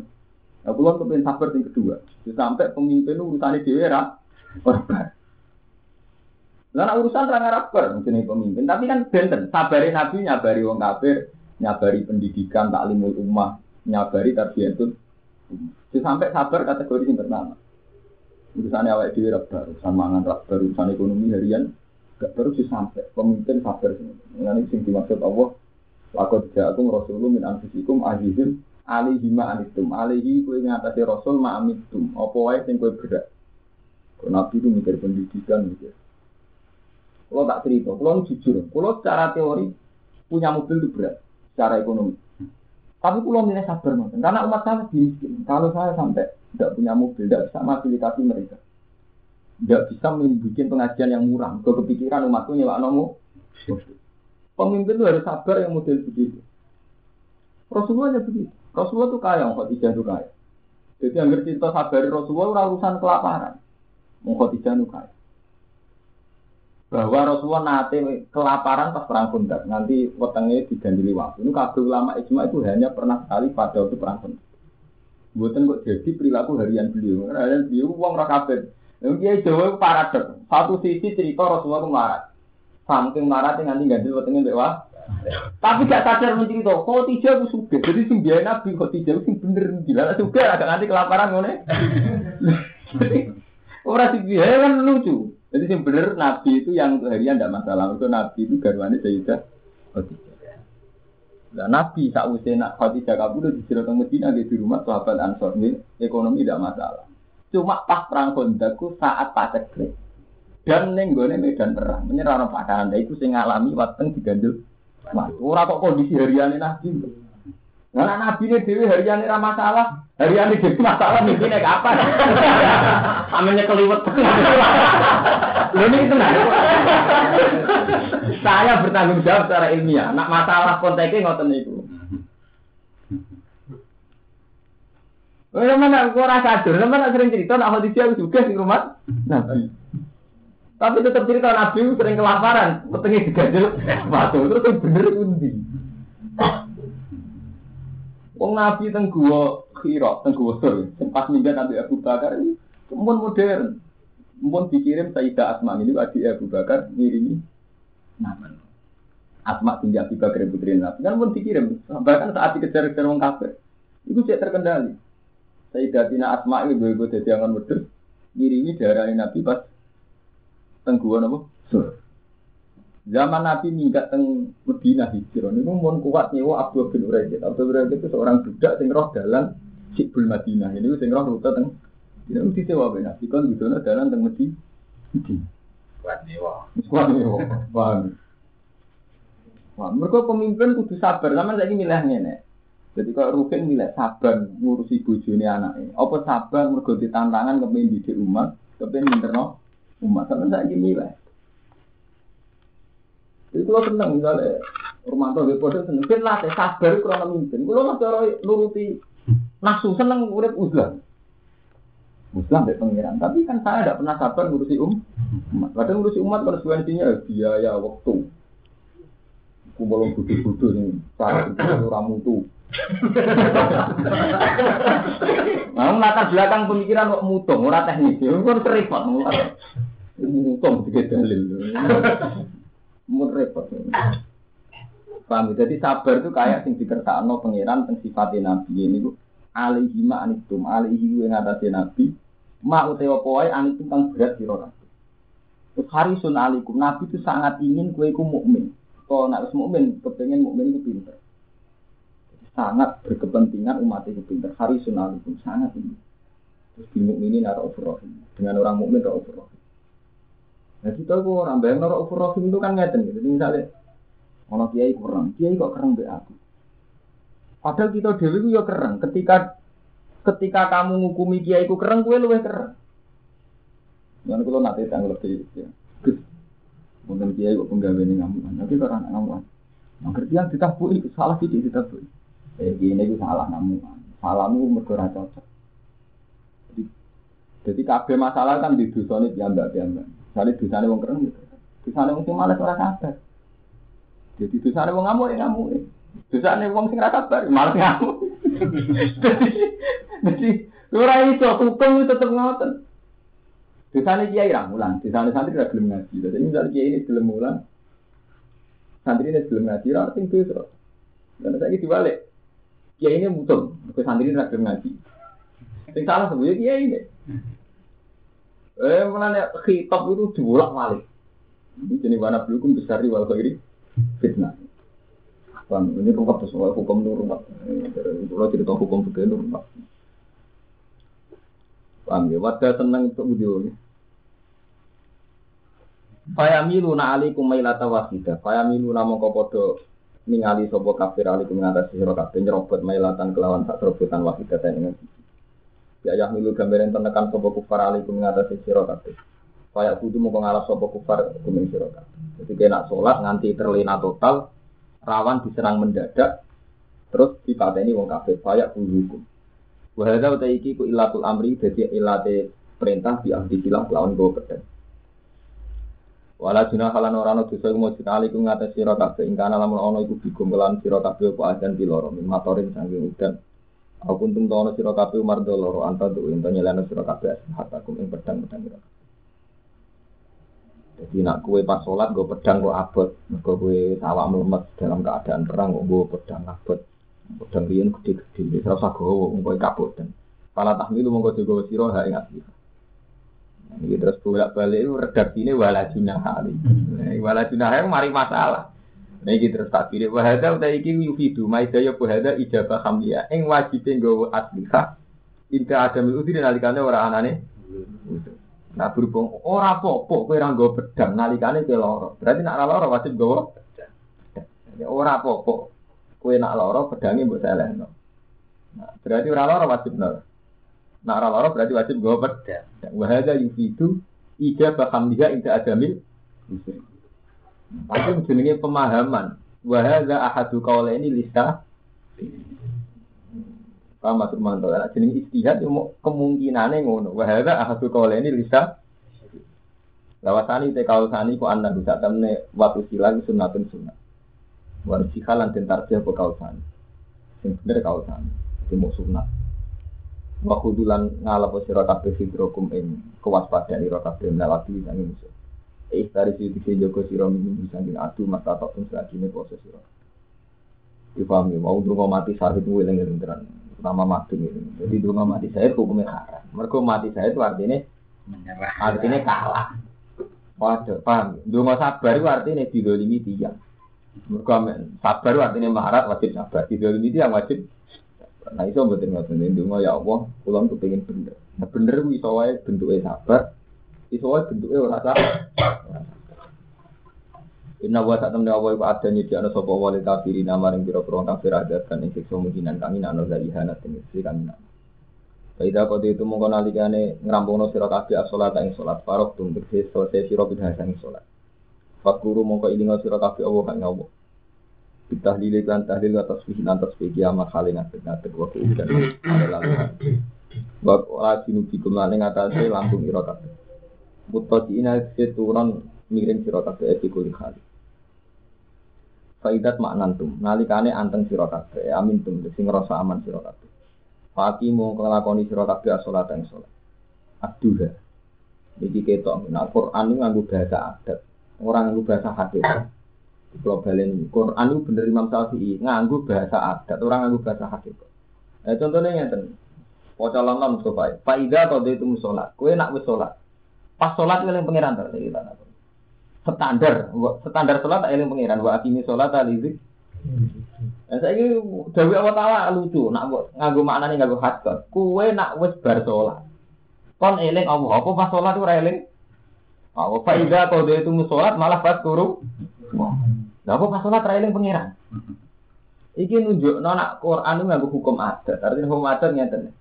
Ya kula kepen sabar sing kedua. Sampai pemimpin urusane dhewe ra rabar. Nek urusan ra rabar jenenge pemimpin, tapi kan benten sabare nabi nyabari wong kafir, nyabari pendidikan taklimul ummah, nyabari tarbiyatun Jadi sampai sabar kategori yang pertama. Urusannya awal dhewe rabar, urusan mangan rabar, urusan ekonomi harian gak baru sih sampai pemimpin sabar. Ini sing dimaksud Allah Lakot ja'akum rasulun min anfusikum azizun alihi ma anitum. Alihi kue ngatasi rasul ma amitum apa wae sing kue berat nabi itu mikir pendidikan mikir kalau tak cerita, kalau jujur, kalau secara teori punya mobil itu berat secara ekonomi tapi kalau milih sabar nonton, karena umat saya miskin. Kalau saya sampai tidak punya mobil, tidak bisa fasilitasi mereka, tidak bisa membuat pengajian yang murah. Kau kepikiran umatku nyewa nomu, Pemimpin itu harus sabar yang model begitu. Rasulullah ya begitu. Rasulullah itu kaya, Khadijah itu kaya. Jadi yang cerita sabar Rasulullah urusan kelaparan. Khadijah itu kaya. Bahwa Rasulullah nate kelaparan pas perang Khandaq, nanti wetenge digandili waktu. Ini kabeh ulama ijma itu hanya pernah sekali pada waktu perang Khandaq. Buatan kok jadi perilaku harian beliau. Harian beliau uang rakabet. Yang dia Jawa paradok. Satu sisi cerita Rasulullah itu melarat. Saking melarat nanti ganti wetenge mbek. Tapi gak sadar mencerita, kok tiga aku suka. Jadi biaya nabi kok tiga sing bener gila. Suka agak nanti kelaparan ngene. Orang biaya kan lucu. Jadi yang benar Nabi itu yang untuk harian tidak masalah. Itu Nabi itu garwane Sayyidah Khadijah. Nah, Nabi saat usia nak Khadijah kabur di Sirot Medina di rumah sahabat Ansor ini ekonomi tidak masalah. Cuma pas perang Kondaku saat paceklik dan neng medan perang menyerah orang padanan itu saya ngalami wateng digandul Mas, ora kok kondisi harian nabi. Nah, nabi ini dewi harian ini [laughs] masalah, harian ini dewi masalah mungkin naik apa? Aminya keliwet. Lo [laughs] ini tenang. Saya bertanggung jawab secara ilmiah. Nak masalah konteksnya ngoten itu. Oh, mana aku rasa sadar, mana sering cerita nak hadis juga di rumah Nabi. Tapi tetap cerita Nabi sering kelaparan, petengnya diganjel batu terus bener undi. Wong Nabi teng gua kira, teng gua sur, sempat minggat Nabi Abu Bakar ini pun modern. Pun dikirim Sayyidah Asma ini adik Abu Bakar ngirimi nama. Asma tinggi Abu Bakar putri Nabi kan pun dikirim. Bahkan saat dikejar-kejar wong kafir, itu tidak terkendali. Sayyidah Tina Asma ini gue jadi angan wedus ngirimi darah Nabi pas tengguan apa? Sur. Zaman Nabi minggat teng Medina hijrah ini mau kuat nyewa Abdul bin Uraidit. Abdul Uraidit itu seorang budak sing roh dalan Sikbul Madinah. Ini sing roh rute teng ini mesti sewa ben Nabi kan gitu nah dalan teng Medina. Kuat nyewa. Kuat nyewa. Paham. Wah, mereka pemimpin kudu sabar, sama saya milih ngene. Jadi kalau Rukin milih sabar ngurusi bojone anaknya. Apa sabar mergo ditantangan kepengen didik umat, kepengen minterno umat sampai saya gini lah. Jadi kalau senang misalnya rumah gue bodoh seneng, kan latih sabar kurang memimpin. Kalau mas cara nuruti nafsu seneng urip uzlah. Muslim dari pengiran, tapi kan saya tidak pernah sabar ngurusi um. umat. Kadang ngurusi umat konsekuensinya biaya waktu. Kumpulung budu-budu nih, cara itu ramutu. [laughs] Nah, latar belakang pemikiran kok mutung, ora teknis, kan repot. Mutung tiga dalil. Mun repot. Paham? Jadi sabar itu kayak sing dikersakno pangeran teng sifatnya nabi ini alaihi ma anitum alaihi yang ngatasi nabi ma utawa poe anitum kang berat sira kabeh. Harisun alikum nabi itu sangat ingin kue ku mukmin. Kalau nak mukmin kepengen mukmin itu pinter. Sangat berkepentingan umat itu pinter. Harisun alikum sangat ingin. Terus di mukminin naruh Dengan orang mukmin naruh Nah kita kok orang bayang noro rahim itu kan ngeten gitu. Jadi misalnya ono kiai kurang, kiai kok kurang be aku. Padahal kita dewi itu ya keren. Ketika ketika kamu ngukumi kiai ku keren, gue luwih keren. Jangan kalau nanti tanggal lebih ya. Mungkin kiai kok penggawe ini ngamuan. Nanti kok anak ngamuan. Nah, kerjaan ditabui, salah sih ditabui. Eh, gini itu salah ngamuan. Salahmu mergora cocok. Jadi, kabeh masalah kan di dusun itu ya mbak mbak. Misalnya dosanya wong keren, dosanya wong sing malas ora sabar. Jadi dosanya wong ngamuk ya ngamuk. Dosanya wong sing ora sabar malas ngamuk. [laughs] Jadi ora iso hukum tetep ngoten. Dosanya kiai ra mulan, dosanya santri ra gelem ngaji. Jadi misalnya kiai ini gelem mulan, santri ini gelem ngaji, ora sing dosa. Dan saya dibalik. Kiai ini mutung, ke santri ra gelem ngaji. Sing salah sebenarnya kiai ini. Eh, mana khitab itu dibolak balik. Ini jenis mana belum besar di wal khairi fitnah. Kan ini rumah soal hukum nur rumah. Kalau cerita hukum nur rumah. Paham ya? Wadah tenang untuk video ini. Fayamilu na alikum mailata wasida. Fayamilu na mongko podo ningali sopo kafir alikum ngatasi sira kabeh nyerobot mailatan kelawan sak serobotan wasida dengan Ya ayah milu gambaran tenekan sopo kufar alaikum mengatasi siro kabeh. Kayak kudu mau pengalas sopo kufar kuming siro kabeh. Jadi kena sholat nganti terlena total, rawan diserang mendadak, terus dipateni wong kabeh. Kayak kudu hukum. Wahada utai iki ku ilatul amri jadi ilate perintah di ahdi silah lawan gue pedang. Wala junah halan orano dosa iku mujud alikum ngatas sira kabeh ingkana lamun ana iku bigum kelan sira kabeh apa ajan piloro matorin saking udan Aku untung tahu siro kafe umar doloro anta tuh ento nyelana siro kafe hatakum ing pedang pedang siro. Jadi nak kue pas sholat gue pedang gue abot, gue kue sawah melemet dalam keadaan perang gue pedang abot, pedang rian gede-gede, terus aku gue gue kabut dan pala tahmilu mongko juga siro ha ingat siro. Ini terus bolak balik itu redaksi ini wala junah kali. Wala junah itu mari masalah. Nah iki terus tak pilih wahada udah iki yufidu maidaya wahada ijabah hamliya ing wajibin nggawa aslika inta ada miluti nalikane ora anane Nah berhubung ora apa-apa kowe ora nggawa pedang nalikane kowe lara. Berarti nak ora lara wajib nggawa pedang. Ora apa-apa. Kowe nak lara pedange mbok selehno. Nah, berarti ora lara wajib nol. Nak ora lara berarti wajib nggawa pedang. Wa hadza yufidu ijabah hamliha inta adamil. Tapi jenenge pemahaman. Wa hadza ahadu qaulaini lisa Paham maksud mantul. Lah jenenge istihad kemungkinane ngono. Wa hadza ahadu qaulaini lisa Lawasani te kausani ku anda bisa temne waktu silang sunatun sunat. Waris halan den tarjih apa kausani. Sing bener kausani. Mau sunat. Wa kudulan ngalap sira kabeh sidrokum ing kewaspadaan ira kabeh melati sang musuh. Dari situ si Joko Siro minum bisa gini adu mata tak pun lagi ini proses Siro. Dipahami mau dulu mati sahid gue lengan teran nama mati ini. Jadi dulu mati saya hukumnya haram. Mereka mati saya itu artinya menyerah artinya kalah. Waduh, paham? Dulu sabar itu artinya didolimi tiang. Mereka sabar itu artinya maharat wajib sabar. Didolimi tiang wajib. Nah itu betul nggak betul. Dulu ya Allah, pulang tuh pengen bener. Nah bener itu iso wae bentuknya sabar. Iso wae bentuknya ora sabar. Inna wa tak temen Allah iku ada nyediakno sapa wali kafirin maring pira-pira kafir adat kan ing siksa mungkinan kami nak dari hanat ing sisi kami nak. Faida kode itu mongko nalikane ngrampungno sira kabeh as-salat ing salat farok tum tegese selesai sira bidah ing salat. Fakuru mongko ilinga sira kabeh Allah kang Allah. Bitahlil kan tahlil atas tasbih lan tasbih kiamat kali ngatek ngatek wa kuudan. Wa ajinu bikum lan ing atase lambung ira kabeh. Mutaqina seturan miring sira kabeh epi kuli kali. Faidat maknantum nalikane anteng sira kabeh amin tum sing ngrasa aman sira kabeh. Mau nglakoni sira kabeh salat ing salat. Abduha. Iki ketok nah Quran itu nganggo bahasa adat, orang nganggo bahasa hadis. Kalau balen Quran itu bener Imam Syafi'i nganggo bahasa adat, orang nganggo bahasa hadis. Nah, contohnya ngeten. Waca lanang Mustafa. Faida atau itu musolat. Kue nak sholat. Pas sholat yang pengiran terus standar standar sholat tak eling pengiran wa akimi sholat alizik Nah, saya ini Dawi Allah Ta'ala lucu, nak nganggo maknane nganggo hadkot. Kue nak wis bar sholat. Kon eling Allah, apa pas sholat itu eling? Apa faida kalau dia itu sholat malah pas turu. Nah, apa pas sholat eling pengiran? Iki nunjuk nona Quran itu nganggo hukum adat. Artinya hukum adat ngeten.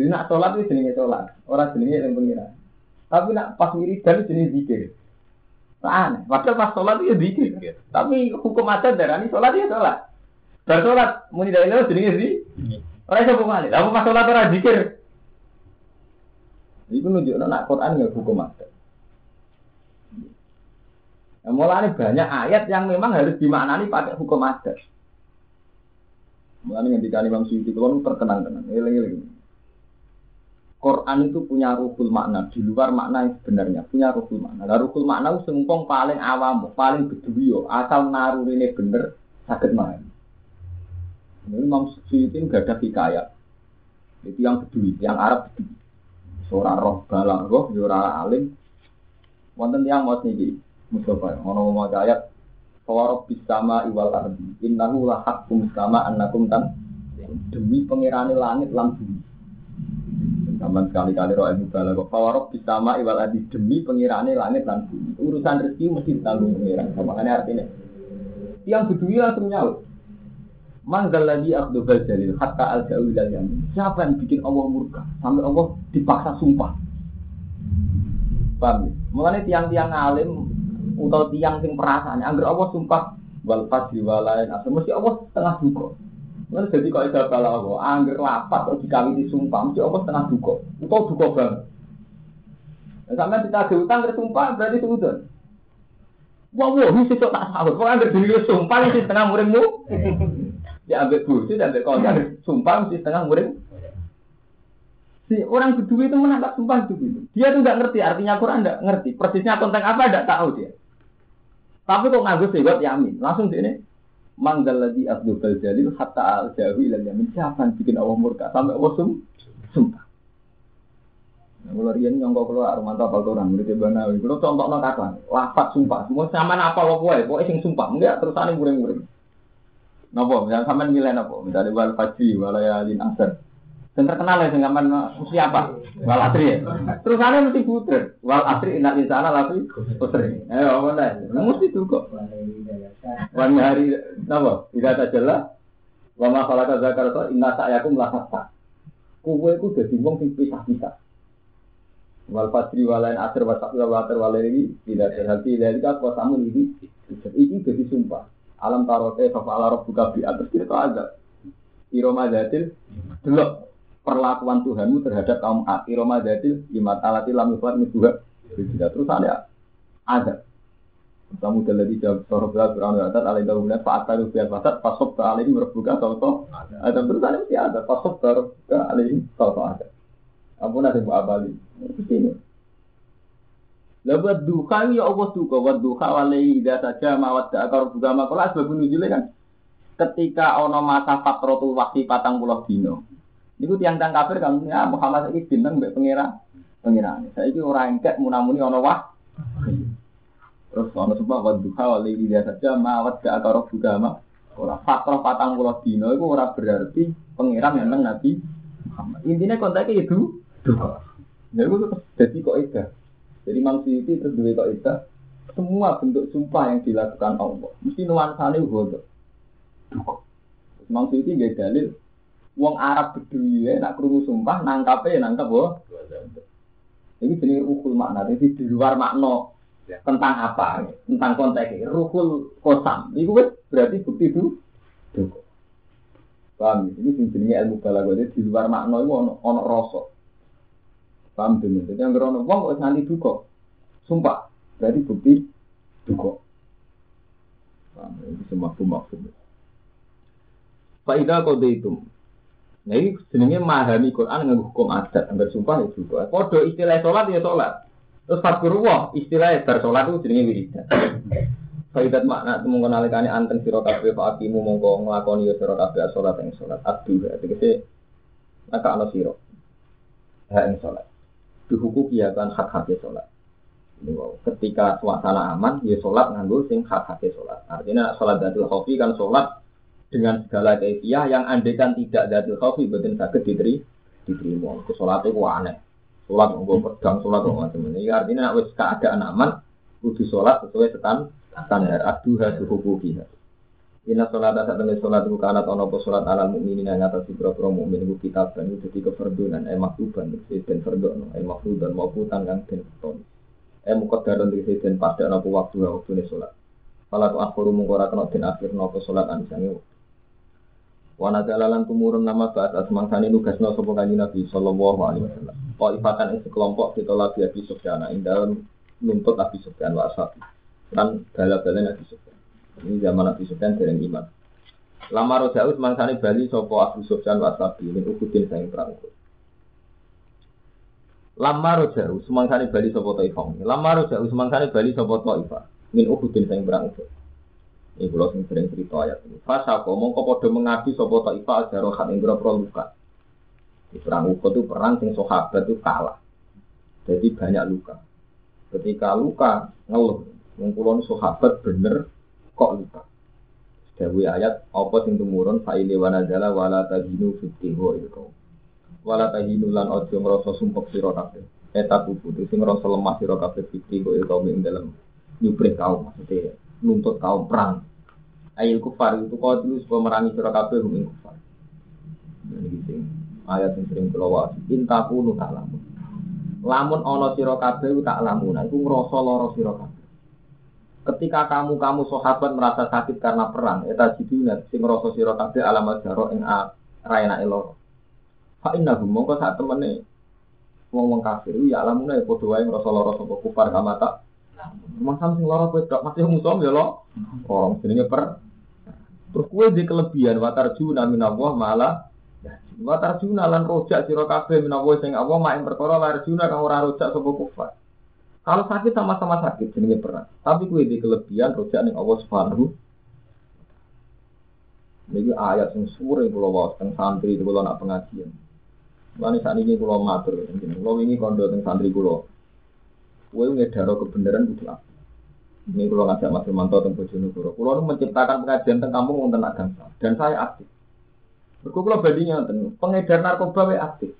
Jadi nak sholat itu jenenge sholat, orang jenenge eling pengiran. Tapi nak pas wiridan itu jenenge zikir. Aneh. Padahal pas sholat itu ya zikir. Tapi hukum adat darah ini sholat ya sholat. Bar sholat muni dari lo jenenge sih. Orang iso ke mana? Lalu pas sholat orang zikir. Itu nunjukno nak Quran ya hukum adat. Nah, mulanya banyak ayat yang memang harus dimaknani pakai hukum adat. Mulanya ketika Imam Suyuti itu terkenang tenang. Eling-eling. Quran itu punya ruhul makna di luar makna yang sebenarnya punya ruhul makna. Nah, ruhul makna itu sengkong paling awam, paling beduyo, asal naruh ini bener sakit main. Ini Imam Suyuti gak ada hikayat. Itu yang bedui, yang Arab bedui. Seorang roh balang roh, seorang alim. Wonten yang mau nih Mustafa, ngono mau ayat. Fawarob bisama iwal ardi, innahu la hakum sama annakum tan demi pengirani langit lan bumi. Sama sekali-kali roh ilmu balago. Fawarob bisama iwal ardi demi pengirani langit lan bumi. Urusan rezeki mesti ditanggung pengiran. Makanya artinya yang bedui langsung nyaut. Manggal lagi Abdul Jalil hatta al jauh yamin. Siapa yang bikin Allah murka sampai Allah dipaksa sumpah? Paham? ya? Mulanya tiang-tiang alim atau tiang sing perasaan, angger Allah sumpah wal fadli walain mesti Allah setengah duka. Mulanya jadi kok ada bala Allah, angger lapat atau dikawin sumpah, mesti Allah setengah duka. Atau duka banget. Nah, sampai kita ada utang sumpah berarti sudah. Wah, wah, ini sih tak sahur. Kok angger diri sumpah ini setengah muridmu? Ya ambil bucu dan ambil kontak, sumpah mesti setengah murid. Si orang kedua itu menangkap sumpah itu gitu. Dia tuh nggak ngerti artinya Quran nggak ngerti. Persisnya konteks apa nggak tahu dia. Tapi kok nganggo sewot yamin, langsung sini. Manggal lagi Abdul Jalil hatta al jawi ilan yamin. Yang bikin Allah murka sampai Allah sum, sumpah. Kalau rian nyongkok keluar rumah apa orang murid banawi. Kalau contoh no kata, lafat sumpah. Semua sama apa lo kue, kue sing sumpah. Enggak terus ane muring-muring. Nopo, yang sama nilai nopo. Misalnya wal fajri, wal yalin asar. Dan terkenal ya dengan mesti apa? Wal asri ya. Terus ane mesti puter. Wal asri inna insana lafi putri. Eh, apa nih? Mesti tuh kok. Wan hari nopo? Tidak ada jelas. Wa ma zakar inna sa'yakum la hatta. Kowe iku dadi pisah-pisah wal fajri walain asr wa sakra wa tidak terhati dari kau samun ini ini jadi sumpah alam tarote fa ala rabbuka bi atas kita ada iroma datil delok perlakuan Tuhanmu terhadap kaum A iroma datil lima talati lam yufat juga terus ada ada kamu telah dijawab soroh belas berani atas alai dalam bulan faat tahu biar fasad pasok ke alai berbuka tau ada terus ada mesti ada pasok ke alai tau ada Ampun ada buat abali. Ini. Lebat duka ya Allah duka, buat duka walai tidak saja mawat gak akar juga makola sebab nujulnya kan. Ketika ono masa fatrotul waktu patang pulau dino, itu tiang tiang kafir kan ya Muhammad ini bintang pengira pengira. Saya itu orang engkek munamuni ono wah. Terus ono sebab buat duka walai tidak saja mawat gak akar juga mak. Orang fatroh patang pulau dino itu orang berarti pengiran memang Nabi Muhammad. Intinya kontaknya itu. Ya itu tetap jadi kok itu. Jadi manusia itu terus dua kok itu. Semua bentuk sumpah yang dilakukan Allah mesti nuansanya bodoh. Duka. Manusia itu gak dalil. Wong Arab berdua ya, nak kerungu sumpah nangkapnya ya nangkap boh. Ini jenis rukul makna. Jadi di luar makna ya. tentang apa, tentang konteks rukul kosam. Itu berarti bukti itu. Paham? Ini jenisnya ilmu balaghah. Jadi di luar makna itu ono ono rosok. Paham dulu. Jadi yang berono wong kok nanti duka. Sumpah. Berarti bukti duka. Paham? Ini semua maksud. Faidah kode itu. Nah ini jenenge memahami Quran dengan hukum adat. Angger sumpah ya juga. Kode istilah sholat ya sholat. Terus fakurullah istilah bar sholat itu jenenge wiridan. Faidat makna temu kenalikane anten sira kabeh fa akimu mongko nglakoni ya sira kabeh salat ing salat. Adu tegese maka ana sira. Ha ing dihukum kan hak hak sholat. Ketika suasana aman, ya sholat nganggo sing hak hak sholat. Artinya sholat datul khofi kan sholat dengan segala kefiah yang andekan tidak datul khofi betul sakit diteri diterima. Ke sholat itu aneh. Sholat nggak pedang, sholat nggak macam ini. Artinya wes keadaan aman, kudu sholat sesuai setan standar. Aduha suhukukiha. Inna sholat saat tenis sholat itu karena tahun apa sholat alam mukminin yang atas ibro pro mukmin itu kitab dan itu jadi keferdunan eh maktuban itu dan ferdono eh maktuban mau putan yang dan ton eh mukot dalam diri dan pada nopo waktu waktu ini sholat. Kalau tuh akhir mengkora kena dan akhir nopo sholat anisannya. Wana jalalan tumurun nama saat asmangsani nugas no sopo kanji nabi sallallahu alaihi wasallam. Ifatan isi kelompok ditolak di Abi Sufyan ing dalam nuntut Abi Sufyan wa ashabi. Dan bala-bala Abi Sufyan. Ini zaman Nabi Sufyan dereng iman. Lama jauh semangsane Bali sopo Abu Sufyan wasabi ini ukutin sayang perang. Lama jauh semangsane Bali sopo Taifah. Lama jauh semangsane Bali sopo Taifah. Min ukutin sayang perang. Ini kalau sing sering cerita ayat ini. Fasa kok mongko podo mengabdi sopo Taifah ajar rohat ing pro luka. Di perang Uhud itu perang sing sahabat itu kalah. Jadi banyak luka. Ketika luka ngeluh, ngulon sahabat bener kok lupa. Dawi ayat apa sing tumurun faile wa tahinu fitti wa ilko. Wala tahinu lan ojo ngrasa sumpek sira kabeh. Eta buku sing ngrasa lemah sira kabeh fitti wa ilko ing dalem nyuprih kaum maksudnya nuntut kaum perang. Ayil kufar itu kau supaya merangi sira kabeh hum kufar. Ini sing ayat yang sering kula wae. Intaku nu tak lamun. Lamun ana sira kabeh tak lamun. Iku ngrasa lara sira kabeh. Ketika kamu kamu sahabat merasa sakit karena perang, eta jiduna sing rasa sira kabeh alamat jaro ing raina elo. Fa innahum mongko sak temene wong-wong kafir ya alamuna ya padha wae ngrasa lara sapa kufar kamata. Masam sing lara kowe tok masih musuh ya lo. Orang jenenge per Terus kue di kelebihan watar juna minallah malah watar juna lan rojak sira kabeh minallah sing Allah mak perkara lar juna kang ora rojak sapa kufar. Kalau sakit sama-sama sakit jenenge perang. Tapi kue di kelebihan rojak ning Allah Subhanahu Ini ayat yang sore kalau bawa tentang santri itu kalau nak pengajian. Lalu saat ini kulo matur, kulo ini kondo teng santri kulo. Kue ngedaro kebenaran kudu apa? Ini kulo ngajak Mas Firmanto teng Bojonegoro. Kulo menciptakan pengajian teng kampung wonten agama dan saya aktif. Berku kulo bandingnya teng pengedar narkoba we aktif.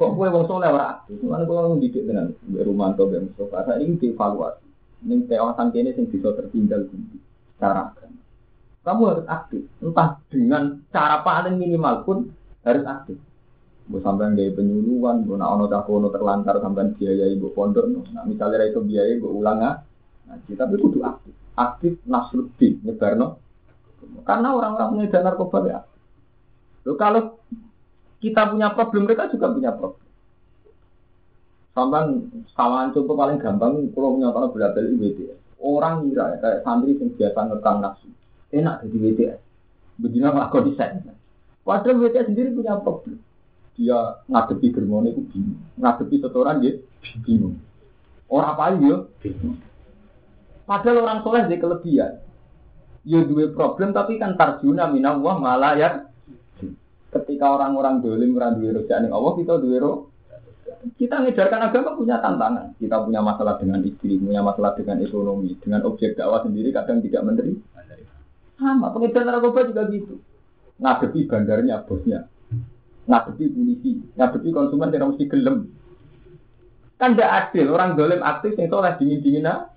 Kok kue wong soleh ora aktif? Mana kulo didik dengan Mbak Rumanto, Mbak Mustafa. Saya ini dievaluasi. Ini kawasan kene sing bisa tertinggal di cara. Kamu harus aktif. Entah dengan cara paling minimal pun harus aktif. Bu sampean gaya penyuluhan, bu nak ono cakono terlantar sampean biayai bu pondok, nah misalnya itu biaya bu ulang ah, ngaji, tapi kudu aktif, aktif nasruddin nyebarno, karena orang-orang pengedar narkoba ya. Loh, kalau kita punya problem, mereka juga punya problem. Sampai samaan contoh paling gampang, kalau menyatakan berat dari WTS. Orang ngira ya, kayak santri yang biasa ngekang nafsu. Enak jadi WTS. Begini kok desain. Padahal WTS sendiri punya problem dia ngadepi germone itu bingung. Ngadepi setoran dia bingung. Orang apa ya? Padahal orang soleh dia kelebihan. Ya dua problem tapi kan tarjuna minallah malah ya. Ketika orang-orang dolim orang dua rojak Allah kita dua roh. Kita ngejarkan agama punya tantangan. Kita punya masalah dengan istri, punya masalah dengan ekonomi, dengan objek dakwah sendiri kadang tidak menteri. Sama, pengedar narkoba juga gitu. Ngadepi bandarnya, bosnya ngadepi polisi, ngadepi konsumen tidak mesti gelem. Kan tidak adil, orang dolim aktif yang soleh dingin dingin ah,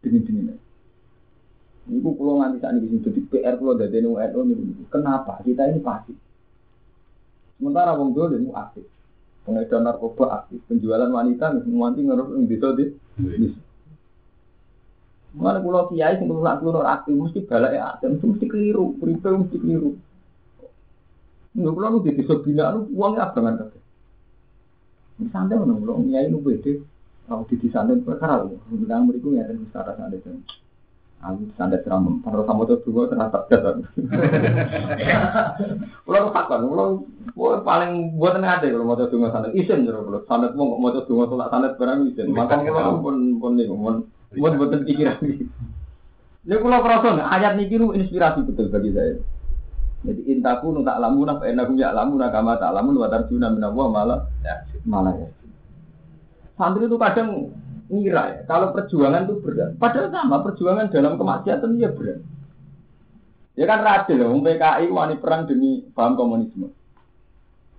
dingin dingin. Ini pulau nganti saat ini jadi PR pulau dari NU ini. Kenapa kita ini pasif? Sementara wong dolim aktif, pengedar narkoba aktif, penjualan wanita nganti ngeruk yang bisa di. Mana pulau kiai sing kulo aktif mesti balak ya, mesti keliru, beripe mesti keliru. Nggak nu di desa bina nu uangnya abangan kabeh. Santai mana pulau nyai nu beda. Kalau di santai perkara lu, bilang mereka ada di sana santai tuh. Aku santai seram, kalau kamu tuh dua terasa dasar. Pulau takkan, pulau paling buat ada kalau mau tuh santai. Isen jero pulau santai mau mau tuh dua tolak santai barang isen. Maka pulau pun pun nih, pun pun buatan pikiran. Ini pulau perasaan ayat ini inspirasi betul bagi saya. Jadi intaku nu tak lamun apa enakum ya lamun kama tak lamun wa tarjuna min Allah malah ya malah ya. Santri itu kadang ngira ya, kalau perjuangan itu berat. Padahal sama perjuangan dalam kemaksiatan ya berat. Ya kan radil ya, PKI wani perang demi paham komunisme.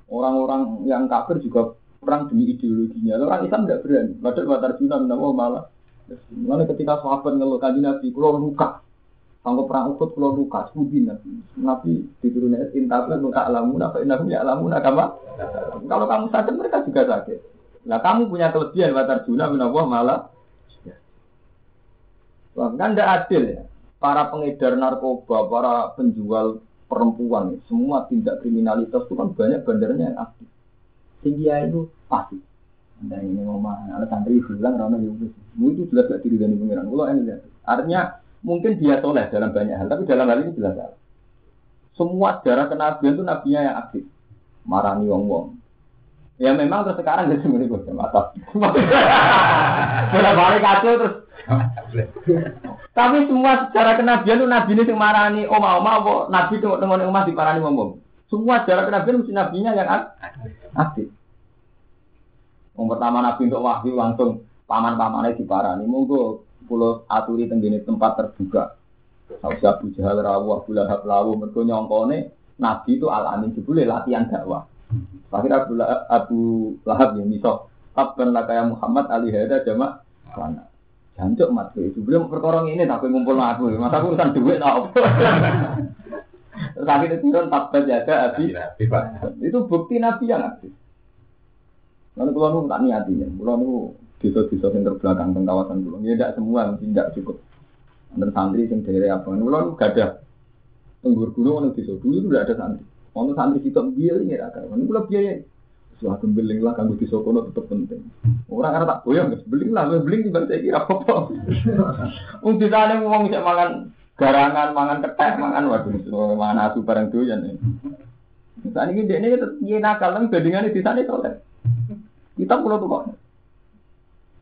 Orang-orang yang kafir juga perang demi ideologinya. Orang Islam tidak berani. Padahal wa tarjuna min Allah malah. Mulai ketika sahabat ngeluh kanji Nabi, kalau luka, Sangko perang Uhud kalau luka, sudi nabi. Nabi diturunkan intablah luka alamun apa inahum ya alamun agama. Kalau kamu sakit mereka juga sakit. Nah kamu punya kelebihan watar juna minallah malah. Wah, kan tidak adil ya. Para pengedar narkoba, para penjual perempuan, semua tindak kriminalitas itu kan banyak bandarnya yang aktif. Sehingga itu pasti. Anda ini ngomong, ada santri bilang, rana ya itu jelas gak diri dari pengiran. Kalau ini artinya Mungkin dia soleh dalam banyak hal, tapi dalam hal ini jelas salah. Semua sejarah kenabian itu nabinya yang aktif. Marani wong wong. Ya memang terus sekarang jadi semuanya gue. Sudah balik kacau terus. [laughs] Tapi semua secara kenabian itu nabi ini yang marani oma oma apa nabi itu dengan umat di parani wong Semua secara kenabian mesti nabinya yang aktif. Yang pertama nabi untuk wahyu langsung paman-pamannya di parani. Monggo pulau aturi tenggine tempat terbuka. Sausya Abu Jahal rawu Abu Lahab lawu mergo nyongkone Nabi itu al amin jebule latihan dakwah. Akhirnya Abu, Abu Lahab yang miso Tabban lakaya Muhammad ali hada jamak mana. Jancuk mat itu belum perkorong ini tapi ngumpul aku. Masa aku urusan duit apa? Terus akhirnya turun tabbat jaga abi. Itu bukti Nabi yang aktif. Lalu kalau nu tak niatinya, kalau nu desa-desa yang terbelakang teng kawasan pulau. Ya tidak semua tidak cukup. Antar santri yang dari apa? Pulau gak ada. Tenggur gunung ono desa dulu itu tidak ada santri. Ono santri kita biaya ini ada. Ono pulau biaya. Suatu beling lah kanggo desa kono tetap penting. Orang karena tak boyong, beling lah, beling juga saya kira apa. [laughs] Wong desa ada ngomong bisa makan garangan, mangan keteh, mangan waduh, mangan asu bareng doyan. Saat ini dia ini dia nakal, bandingannya di sana soleh. Kita pulau tuh kok.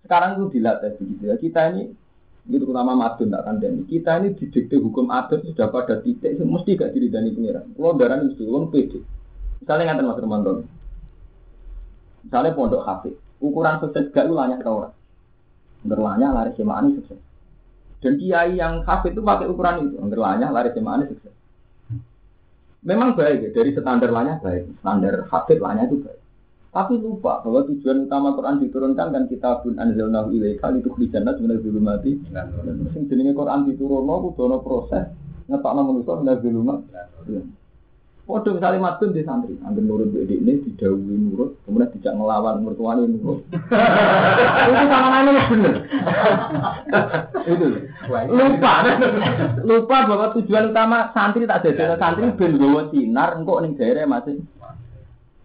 Sekarang itu dilatih begitu ya. Kita ini itu terutama madun tak kandani. Kita ini didikte hukum adat sudah pada titik mesti gak diri dari pengiran. Kalau darah itu orang pede. Misalnya ngantar Mas Romanto. Misalnya pondok hafid, ukuran sukses gak itu tau orang. Berlanya lari semani sukses. Dan kiai yang hafid itu pakai ukuran itu, berlanya lari semani sukses. Memang baik ya, dari standar lanya baik, standar hafid lanya itu baik. Tapi lupa bahwa tujuan utama Quran diturunkan kan kita pun anzalnahu ilaika itu di jannah sebenarnya dulu mati. Sing jenenge Quran diturunno kudu ana proses ngetokno manusa dulu mati. Waduh misalnya matun di santri, ambil nurut di ini didahului nurut, kemudian tidak ngelawan mertuanya nurut. itu sama namanya bener. itu lupa, lupa bahwa tujuan utama santri tak jadi santri ben sinar, engkau ning daerah masih.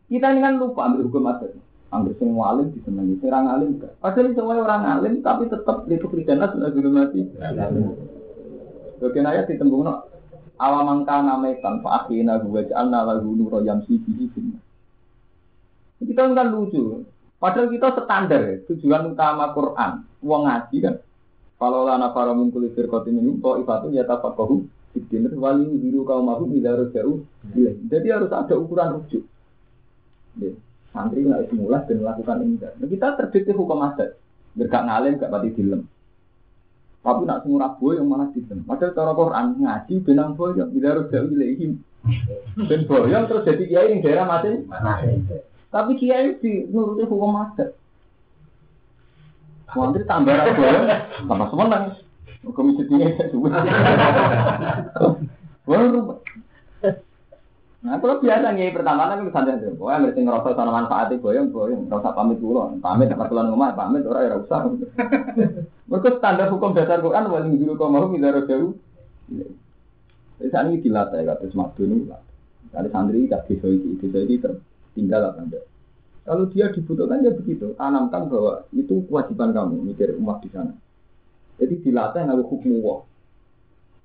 Kita ini kan lupa ambil hukum adat. Ambil semua alim disenangi, serang alim enggak. Padahal semua orang alim tapi tetap itu kristana sudah dulu mati. Bagian ayat ditembung no, awamangka namaitan fa akhina huwa ja'alna lahu nura yamsi bihi. Kita kan lucu. Padahal kita standar ya, tujuan utama Quran. Wong ngaji kan. Kalau lana para min kulli firqatin minhum ta'ifatu yatafaqahu fiddin wali biru qaumahu idza jauh. Jadi harus ada ukuran rujuk. Ya. Santri nggak mulai dan melakukan ini. Nah, kita terdikti hukum adat. Gak ngalim, gak pati dilem. Tapi nak semua boy yang malah dilem. Padahal cara Quran ngaji benang boyong. Bila harus jauh ilahim. Dan boyong terus jadi kiai yang daerah masing. Tapi kiai di nuruti hukum adat. Santri tambah boyong, tambah semenang. Hukum itu dia. Wah, Nah, kalau biasa nih pertama kan santai aja. Pokoknya ngerti ngerasa sana manfaatnya boyong boyong. Nggak usah pamit dulu. Pamit dapat keluar rumah, pamit orang ya usah. [laughs] Mereka standar hukum dasar Quran wali dulu kau mau tidak jauh. Jadi saat ini dilatih kata semadu ini. Dari santri tak bisa itu, bisa itu tertinggal apa enggak. Kalau dia dibutuhkan ya begitu, tanamkan bahwa itu kewajiban kamu mikir umat di sana. Jadi dilatih ngaku hukum wah.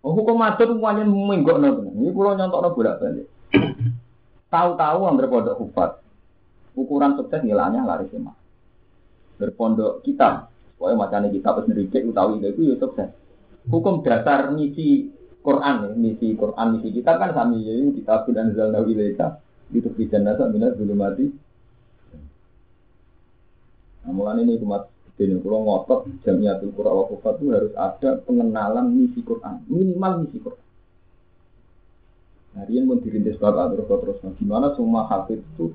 Oh, hukum adat semuanya menggok nabi. Ini pulau nyontok nabi bolak balik. Tahu-tahu yang berpondok hufat, ukuran sukses nilainya lari sema. Berpondok kitab, pokoknya macamnya kitab sendiri, utawi itu ya sukses. Hukum dasar misi Quran ya, misi Quran, misi kitab kan sami ya, kitab dan zalna wilayah itu bisa nasa minat belum mati. Nah, ini umat ini kalau ngotot jamiatul Quran wa itu harus ada pengenalan misi Quran, minimal misi Quran. Nah, dia pun dirintis bapak terus terus. Nah, gimana semua hafid itu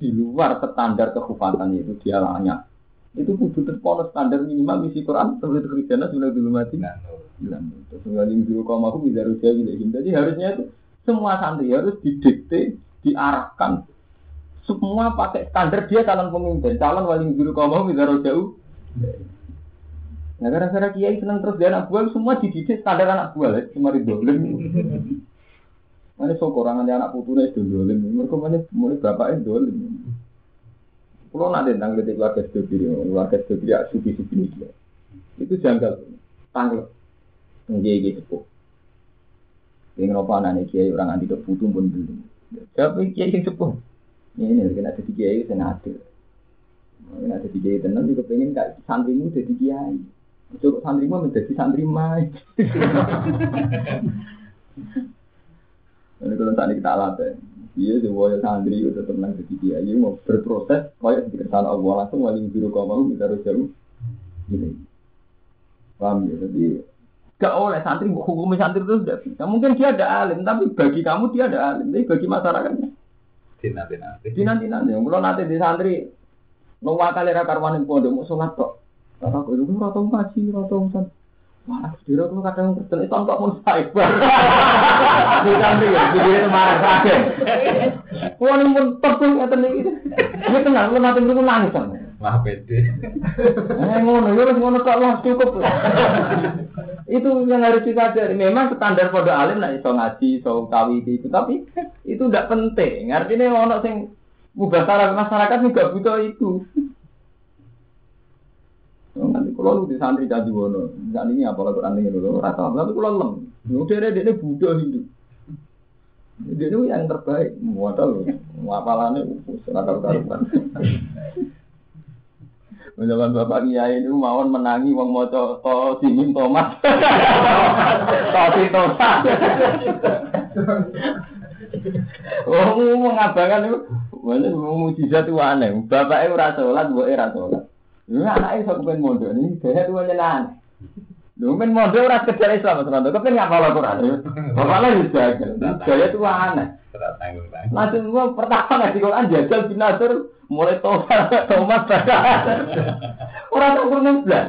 di luar standar kehufatan itu dia layak. Itu kudu terpolos standar minimal misi Quran seperti kerjanya sudah dulu mati. Bilang terus nggak dulu kaum aku bisa rusia gitu. Jadi harusnya itu semua santri harus didikte, diarahkan. Semua pakai standar dia calon pemimpin, calon wali guru kaum aku bisa jauh. Nah gara-gara kiai senang terus dia anak buah semua dididik standar anak buah lah, cuma dolim. [laughs] Mana sokorangan anak putune itu dolim. Mereka mana mulai bapak itu dolim. Kalau nak tentang ketika keluarga studi, keluarga studi ya suki suki ini Itu janggal, tanggal, nggih gitu sepuh. Yang apa anak kiai orang anti kebutuh pun belum. Tapi kiai yang sepuh. Ini kena jadi kiai itu adil. Kena jadi kiai tenang juga pengen kak santrimu jadi kiai. Cukup santrimu menjadi santri mai. [laughs] [laughs] Ini kalau tadi kita latih, iya sebuah santri itu tetap nang jadi dia, iya mau berproses, kayak di kesalahan Allah langsung wali biru kau mau kita harus jauh, gini. Paham ya? Jadi gak oleh santri hukum santri itu sudah bisa. Mungkin dia ada alim, tapi bagi kamu dia ada alim, tapi bagi masyarakatnya. Nanti nanti. Di nanti nanti. Kalau nanti di santri, nunggu kali rakarwan yang pondok mau sholat kok. Kata aku itu rata ngaji, rata usan. Wah, dira tuh kadang kerja itu kok mau cyber. Bukan dia, dia marah sakit. Wah, ini pun terpul kata nih. Ini tenang, lu nanti lu nangis. Wah, pede. Eh, ngono, ya ngono kok wah cukup. itu yang harus kita cari. Memang standar pada alim lah iso ngaji, iso kawi itu, tapi itu tidak penting. Artinya ono sing mubah masyarakat juga butuh itu. Nanti kalau lu di santri jadi wono, nggak ini apa lagu aneh dulu, rata. Tapi kalau lem, udah ada dia Buddha Hindu. Dia itu yang terbaik, modal, ngapalannya seragam karutan. Menjalan bapak kiai itu mawon menangi wong mau to simin tomat, to si tosa. Oh, mengabangan itu Mana mujizat aneh. Bapaknya ora sholat, buat ora sholat. Ini anaknya iso kepen mondok ini, dia itu aneh. Lu men mondok ora sekedar Islam, Mas Rando. Kepen ngapal Al-Qur'an. Bapaknya juga jagal. Gaya itu aneh. Tidak tanggung tanggung. Langsung gua pertama ngaji Quran jajal bin Nasr mulai tobat tomat Ora tau kurang blas.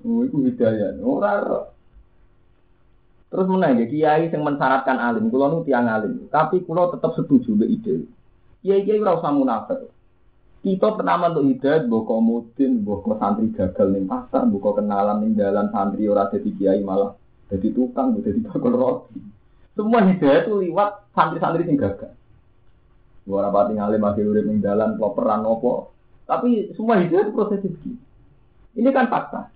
Oh, itu hidayah. Ora ora. Terus menang ya kiai yang mensyaratkan alim, kulo nu tiang alim, tapi kulo tetap setuju be ide. Kiai kiai ora usah munafik. Kita pertama untuk hidayat, mbok komudin, mbok santri gagal ning pasar, mbok kenalan ning dalan santri ora dadi kiai malah jadi tukang, dadi bakul roti. Semua hidayah itu lewat santri-santri sing gagal. Gua rapati masih urip ning dalan peran opo. Tapi semua hidayah itu proses begini. Ini kan fakta.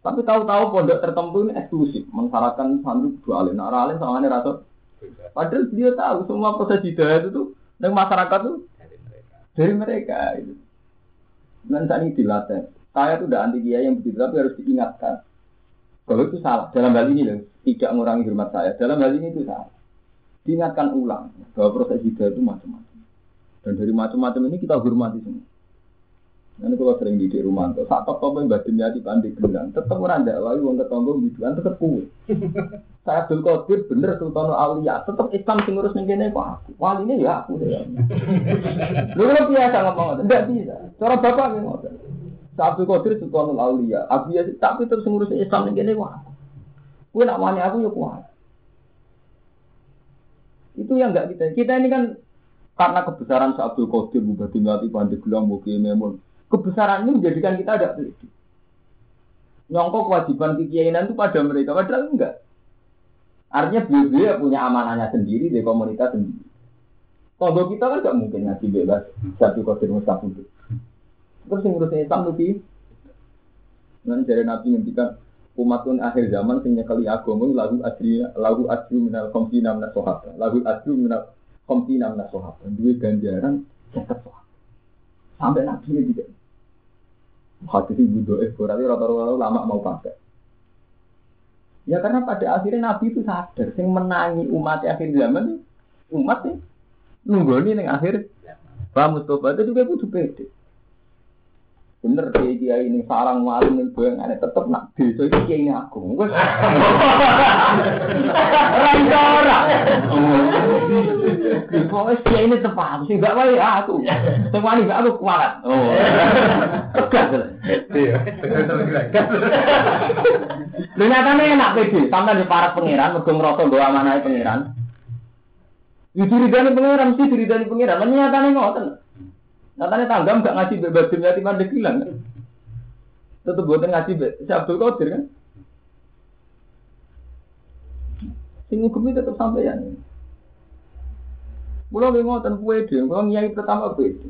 Tapi tahu-tahu pondok tertentu ini eksklusif, mensyaratkan santri dua alim. Nah, alim sama ini rasa. Padahal dia tahu semua proses hidayah itu tuh dan masyarakat tuh Dari mereka. itu. Dan saat ini dilatih. Saya tuh udah anti kiai yang begitu, tapi harus diingatkan. Kalau itu salah, dalam hal ini loh, tidak mengurangi hormat saya. Dalam hal ini itu salah. Diingatkan ulang bahwa proses hidayah itu macam-macam. Dan dari macam-macam ini kita hormati semua. Nanti kalau sering di rumah, tuh saat top yang batin di pandai gelang, tetap orang dakwah, wong ketonggo biduan tetap kue. [laughs] Saya Abdul Qadir bener Sultan Aulia, tetap Islam sing ngurus ning kene kok aku. Wali ini ya aku deh. Lu kan biasa ngomong enggak bisa. Cara bapak nggih ngoten. Saya Abdul Qadir Sultan Aulia, aku ya tapi terus ngurus Islam ning kene kok aku. Kuwi nak wani aku ya kuat. Itu yang enggak kita. Kita ini kan karena kebesaran Sa Abdul Qadir Bupati Ngati Pandeglang Mugi Memun. Kebesaran ini menjadikan kita ada pede. Nyongkok kewajiban kekiainan itu pada mereka, padahal enggak. Artinya beliau punya amanahnya sendiri di komunitas sendiri. Kalau kita kan nggak mungkin ngaji bebas satu kodir mustahil. Terus yang ngurusin Islam lebih. Nanti dari Nabi ngendikan umatun akhir zaman sing nyekeli agama lagu asri lagu asri minal komsina minal sohaba lagu asri minal komsina minal sohaba dua ganjaran sohaba sampai Nabi ini hadis ibu doa berarti rata-rata lama mau pakai Ya karena pada akhirnya Nabi itu sadar, sing menangi umat akhir zaman umat sih nunggu nih akhir Pak Mustafa itu juga kudu pede. Bener dia dia ini sarang maling gue aneh tetep nak desa itu kiai ini aku. Gue Rancora. Pokoknya kiai ini tepat sih gak baik aku. Sing wani gak aku kualat. Oh. Tegas. Lu nyatanya enak pede, sampai di para pangeran, mergo ngerasa bahwa amanah pangeran. Di diridani pangeran, mesti diridani pangeran. Tapi nyatanya ngoten. Nyatanya tanggam gak ngasih bebas dunia di mandek hilang kan. Tetep buatan ngasih bebas. Si Abdul Qadir kan. Sing hukum tetep sampeyan. Kulo nggih ngoten pede, kulo nyai pertama pede.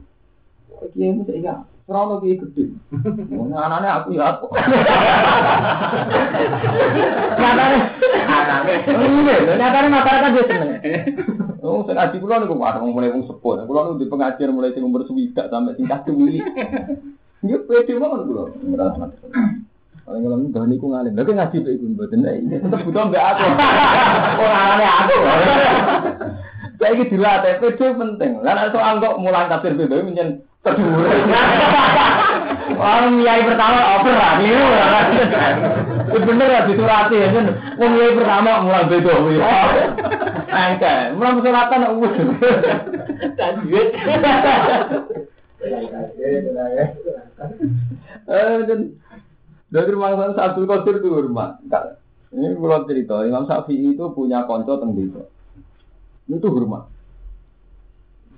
Kiai mu saya Ora ono kiai gede. Anane aku ya aku. [laughs] Nyatane anane. Iya, nyatane masyarakat dia seneng. [laughs] Oh, sing ngaji kula niku wae mulai wong sepuh. Kula niku di pengajian mulai sing umur sampai sing kadung wili. Nggih pede mawon kula. Paling kalau enggak niku ngalim. Lha ngaji pe iku mboten. Tetep butuh aku. Ora anane aku. Saya ini dilatih, pede penting. Lah soal kok mulang tafsir beda menyen kedua. Orang kiai pertama over lah, ini Itu bener ya disurati kan. Wong pertama mulang beda. Angka, mulang suratan uwes. Tajwid. Eh, dan dari rumah Abdul Qadir itu rumah. Ini kalau cerita, Imam Syafi'i itu punya konco desa. Itu hormat.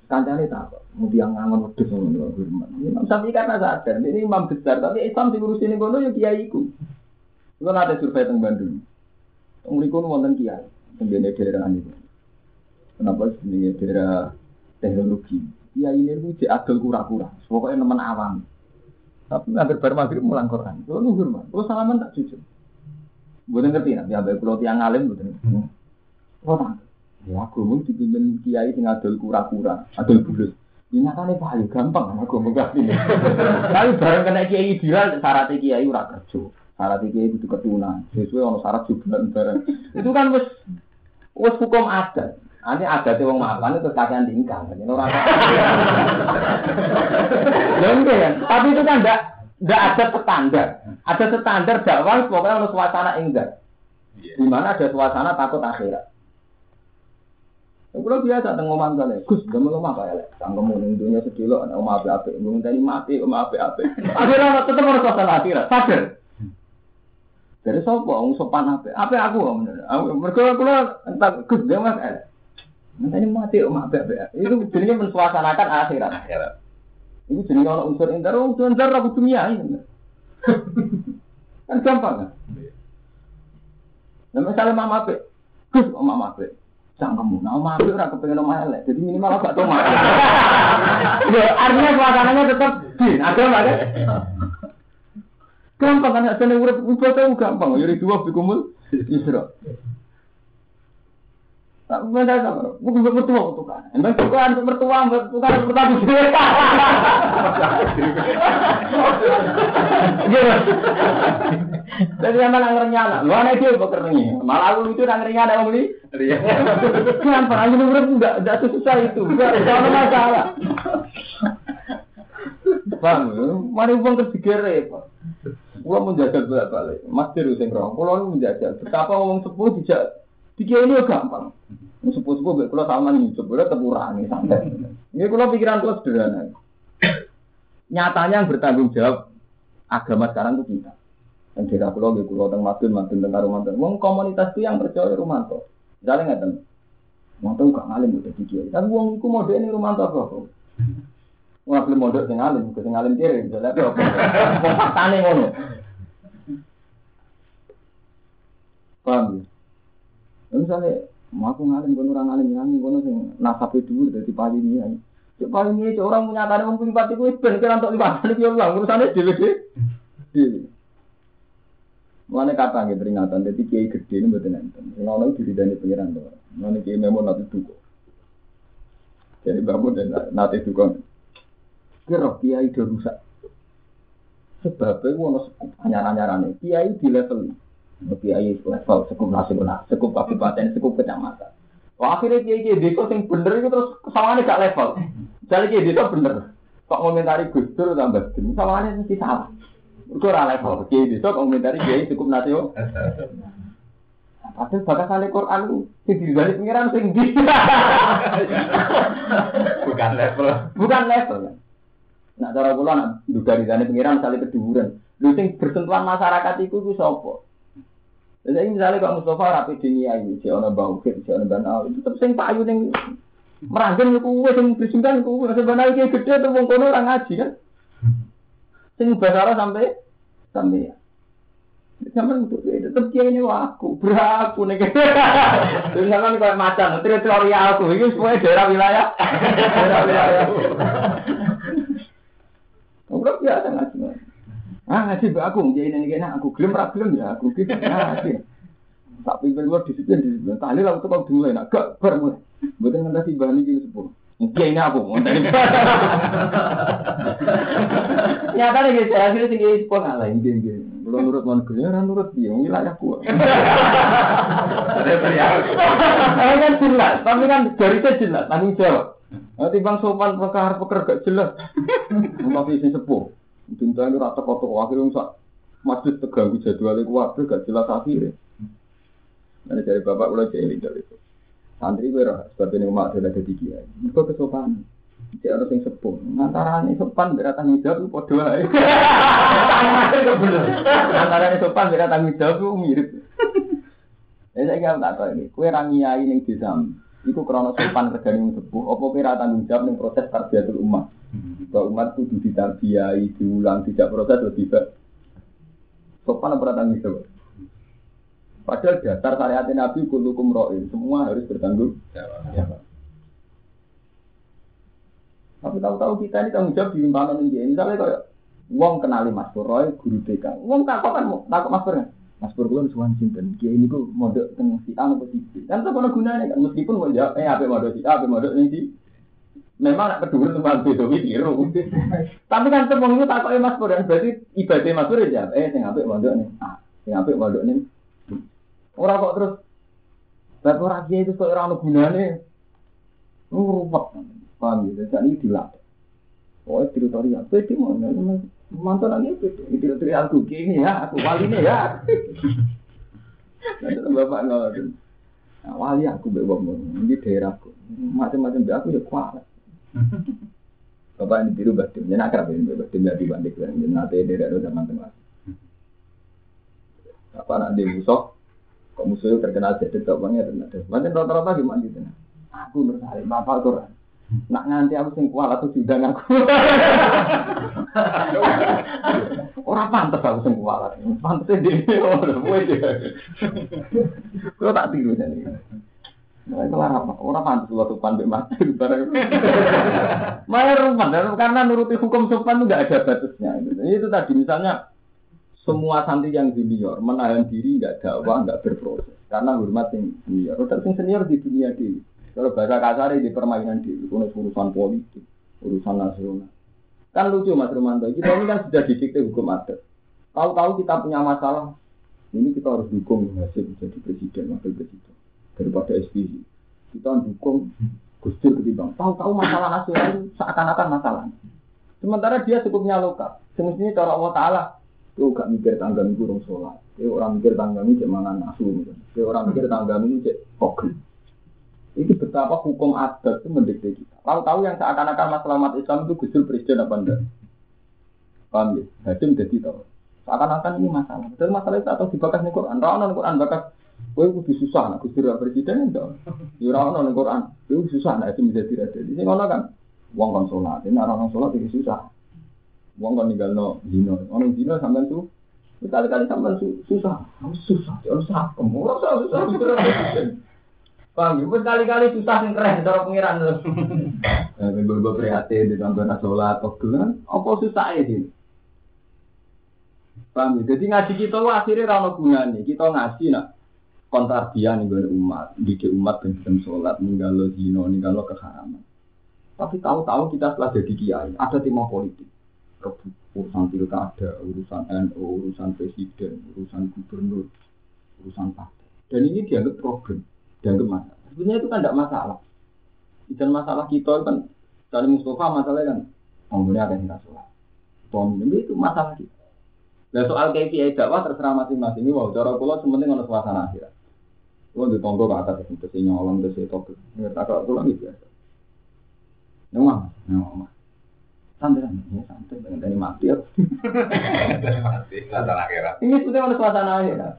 Kancane tak mau tiang ngangon wedhus ngono hormat. Imam Syafi'i karena sadar, ini imam besar, tapi Islam sing ngurusin kono ya kiai iku. Itu ada survei teng Bandung. Teng mriku wonten kiai, teng daerah ini. Kenapa jenenge daerah teknologi? Kiai ini ku cek adol kura-kura, pokoknya nemen awam. Tapi hampir bar maghrib mulang Quran. Kulo nu hormat, kulo salaman tak jujur. Bukan ngerti, nanti ambil kulo tiang alim, bukan. Kulo tak Ya aku mau dipimpin kiai sing adol kura-kura, adol bulus. Ini nyatanya paling gampang aku mau ini. Tapi bareng kena kiai viral, syaratnya kiai ora kerja. Syaratnya kiai itu ketunan. Sesuai ono syarat juga bareng. Itu kan wes wes hukum adat. Nanti ada wong mapan itu kakean tingkang, jadi orang. Ya enggak ya, tapi itu kan enggak enggak ada standar. Ada standar dakwah pokoknya harus suasana enggak. Iya. Di mana ada suasana takut akhirat. Kalau biasa tengok ngomong kali, Gus, mau apa ya, tanggung mau ning dunia sedilo, anak omah ape ape, mau tadi mati, omah ape ape. Akhirnya tetap harus suasana akhirat, sadar. Dari sopo, orang sopan ape, ape aku, mereka kalau entah Gus, dia mas, eh, tadi mati, ape ape. Itu jadinya mensuasanakan akhirat. Akhirat. Itu jadi kalau unsur oh, unsur intar aku dunia ini. kan gampang kan? Nah, misalnya mama ape, Gus, oh, mama ape. Cangkemmu, nah mama ape ora kepengen omah elek. Jadi minimal agak tau mah. Ya, artinya suasananya tetap din, ada nggak kan? Gampang kan, asal urip ibadah gampang. Yuri dua bikumul isra. Tak benda sama, bukan mertua untuk kan. Emang bukan mertua, bukan bertamu sendiri. Gitu. Jadi sama nang renyana, lu anak dia bekerja Malah aku itu nang renyana mau beli. Iya. Gampang, aja urip enggak enggak susah itu. Enggak ada masalah. Bang, mari uang ketiga repot. Gua menjajal bolak balik, masih sing rong. Lu menjajal, betapa orang sepuh tidak tiga ini gampang. Sepuh sepuh, gue kalau sama nih, sebenarnya tepurangi santai. Ini kalau pikiran gue sederhana. Nyatanya yang bertanggung jawab agama sekarang itu kita. Dan kira kulo, gue teng madun, madun teng karo madun. Wong komunitas itu yang percaya Rumanto. Misalnya nggak tahu, Rumanto gak ngalim udah tiga. Tapi wong itu mode ini Rumanto apa? Wong belum mondok sing alim, ke sing alim kiri, misalnya apa? Faktane ngono. Paham ya? Ya, Misalnya, mau aku ngalim, kono orang ngalim, ngalim, kono sing itu dari paling ini. ya. Cek paling ini, cek orang menyatakan wong lipat itu, ben kira untuk lipat, ini dia ulang, urusannya dewe dewe. Mulane kata nggih peringatan, jadi kiai gede ini betul enten. Sing ono diri dari pengiran tuh. Mulane kiai memang nanti duko. Jadi bangun dan nanti duko. Kira kiai udah rusak. Sebabnya wono sekup anyar-anyarane. Kiai di level kiai level sekup nasional, sekup kabupaten, sekup kecamatan. Wah akhirnya kiai kiai desa sing bener itu terus kesalahannya gak level. Jadi kiai desa bener. Kok ngomentari Gus Dur tambah dem, kesalahannya mesti salah. Itu ora level. Kiai desa kok ngomentari kiai cukup nasional. Padahal bakas kali Quran itu sing dibalik pengiran sing di. Bukan level. Bukan level. Nah, cara kula nak duga di sana pengiran misalnya keduburan. Lu sing bersentuhan masyarakat itu ku sapa? Jadi misalnya kalau Mustafa rapi dunia ini, si ono bau kit, si ono banal, itu tetap sing payu ning meranggen ku kuwe sing bersingkan ku kuwe sing banal iki gede tuh wong kono ora ngaji kan. Sing basara sampai sampai ya. Sampai untuk tetap dia ini aku, beraku nih. [laughs] Terus sampai kayak macan, teritorial aku, ini semua daerah wilayah, daerah wilayah. Enggak biasa ngaji. Ah ngaji mbak aku, jadi ini kena aku gelem ra gelem ya aku gitu [laughs] ngaji. Tak pimpin luar disiplin disiplin. Tali lah tuh kau dimulai nak gak ber mulai. Betul nggak bahan ini sepuluh. Mungkin ini aku mau [laughs] dari. Nyata nih guys, akhirnya tinggi sepuluh ngalah ini gini. Belum nurut mau kerja, orang nurut dia, wilayah gua. Eh kan jelas, tapi kan garisnya jelas, tanggung jawab. Nanti bang sopan perkara peker gak jelas. Rumah visi sepuh. Cinta ini rata kotor akhirnya sak masjid terganggu jadwalnya keluarga gak jelas akhirnya. Nanti dari bapak ulah jadi dari itu. Santri gue roh sebab ini umat adalah jadi kiai. Mereka kesopanan. Jadi harus yang sepuh. Antaranya sopan berat tanggung jawab itu podo aja. Antaranya sopan berat tanggung jawab itu mirip. Ya saya kira tak tahu ini. Kue rangiai ning desa. Iku krono sopan kerjane wong sepuh. Apa kira tanggung jawab ning proses tarbiyatul umat. Bahwa umat kudu ditarbiyai, diulang, tidak proses lebih baik. Sopan apa tanggung jawab? Padahal dasar syariat Nabi kulukum ro'in, semua harus bertanggung jawab. Tapi tahu-tahu kita ini tanggung jawab dilimpahkan ini. Misalnya kayak Wong kenali Mas Pur Roy, guru TK. Wong tak kan takut Mas Pur kan? Mas Pur kula suwan sinten? Kiai niku mondok teng si A apa si B. Kan gunane kan meskipun mau jawab eh ape mondok si A, ape mondok ning si Memang nak kedua tempat beda biru. Tapi kan semua itu takoke Mas Pur berarti ibadah Mas Pur ya eh sing apik mondok ning A, sing apik mondok ning B. Ora kok terus ora kiai itu kok ora ono gunane. Oh, ruwet. Paham ya? Jadi dilatih. Oh, teritorial. Pede mana? Mantan lagi pede. Teritorial aku gini ya, aku wali ini ya. Nanti bapak ngelakuin. Nah, wali aku bawa ini daerahku. Macam-macam dia aku ya kuat. [laughs] Bapak ini biru batin, ini akrab ini batin jadi banding kan, jadi nanti dia ada zaman tengah. Apa nanti musuh, kok musuhnya terkenal jadi bapaknya terkenal. Macam rata-rata gimana gitu? Aku bersari, bapak tuh Nak nganti aku sing kuat atau sidang aku. [laughs] Ora pantes aku sing kuat. Ora kowe. [laughs] Kok tak tiru jane. Nah, itu apa? Orang pantas lo sopan mati [laughs] rumah karena nuruti hukum sopan itu nggak ada batasnya. Itu tadi misalnya semua santri yang junior menahan diri nggak dakwah nggak berproses karena hormat yang senior. Terus yang senior di dunia di kalau bahasa kasar di permainan di urusan politik, urusan nasional. Kan lucu Mas Romanto, kita ini kan sudah didikte hukum adat. Tahu-tahu kita punya masalah, ini kita harus dukung hasil jadi presiden, wakil presiden daripada SPY. Kita dukung Gus Dur ketimbang. Tahu-tahu masalah nasional itu seakan-akan masalah. Sementara dia cukupnya lokal. Semestinya cara Allah Taala itu gak mikir tangga ini kurang sholat. Dia orang mikir tangga ini cek mangan. Dia orang mikir tangga cek pogel. Ini betapa hukum adat itu mendikte kita. Lalu tahu yang seakan-akan masalah umat Islam itu Gus presiden apa enggak? Paham ya? Hadim jadi tahu. Seakan-akan ini masalah. Dan masalah itu atau dibakas nih Quran. Rana Quran bakas. Kowe kudu susah nak Gus presiden enggak. Ya ora ono ning Quran. Kowe susah nak itu menjadi raja. Di sini ngono kan. Wong kon salat, ini orang salat iki susah. Wong kon ninggalno zina. Ono zina sampean tuh Sekali-kali sampean susah. Susah. Ya susah. Ora susah susah. Paham ya? Berkali-kali susah yang keren cara pengiran lho. Eh, gue prihatin di sampai sholat atau gelan, apa susah ya sih? Paham ya? Jadi ngaji kita akhirnya rano gunanya. Kita ngaji nak kontarbian nih gue umat, didik umat dan sistem sholat, ninggal lo zino, ninggal lo keharaman. Tapi tahu-tahu kita setelah jadi kiai, ada tema politik. Urusan pilkada, urusan NU, urusan presiden, urusan gubernur, urusan partai. Dan ini dianggap problem dianggap masalah. Sebenarnya itu kan tidak masalah. Dan masalah kita kan dari Mustafa masalahnya kan ngomongnya ada yang sholat. itu masalah kita. Nah soal KPI dakwah terserah masing-masing. Ini wow, cara pulau sementing ada suasana akhirat. Kalau di tonggo ke atas itu sih nyolong ke situ ke. Ya tak kalau pulang itu biasa. Nyomah, nyomah. Santai santai, ya santai. Dengan dari mati ya. Mati, suasana akhirat. Ini sudah ada suasana akhirat.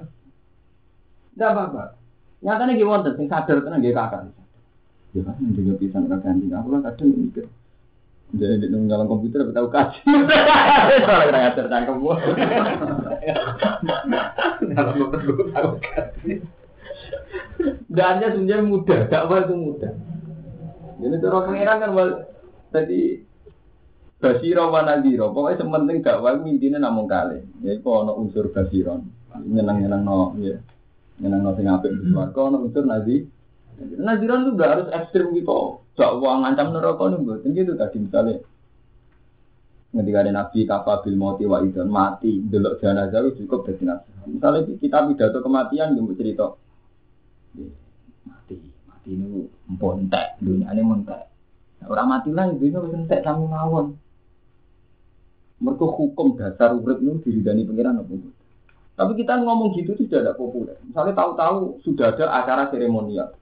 Tidak apa-apa. Nyatanya gimana wonten sing sadar tenan nggih kakak. Ya kan menjaga pisan kakak ganti. Aku lah kadang mikir. Jadi di dalam komputer tapi tahu kaji. Soalnya kira ngajar tangkap gua. Dalam komputer tahu kaji. Dannya sebenarnya mudah, dakwah itu mudah. Jadi cara pengiran kan tadi basiro wa nadiro. Pokoknya sementing dakwah intinya namun kali. Ya itu ono unsur basiron. Nyenang-nyenang no, ya. Yang nang sing apik di swarga ono unsur nazi. Naziran itu gak harus ekstrim gitu. Gak uang ngancam neraka buat gitu tadi misalnya. Ketika ada nabi kafa bil mati wa idan mati delok jenazah itu cukup jadi nabi. Misalnya kita pidato kematian yang cerita. Mati, mati ini montek, dunia ini montek. Orang mati lah dunia wis entek sami mawon. Mereka hukum dasar urip itu diridani pengiran apa tapi kita ngomong gitu itu tidak populer. Misalnya tahu-tahu sudah ada acara seremonial.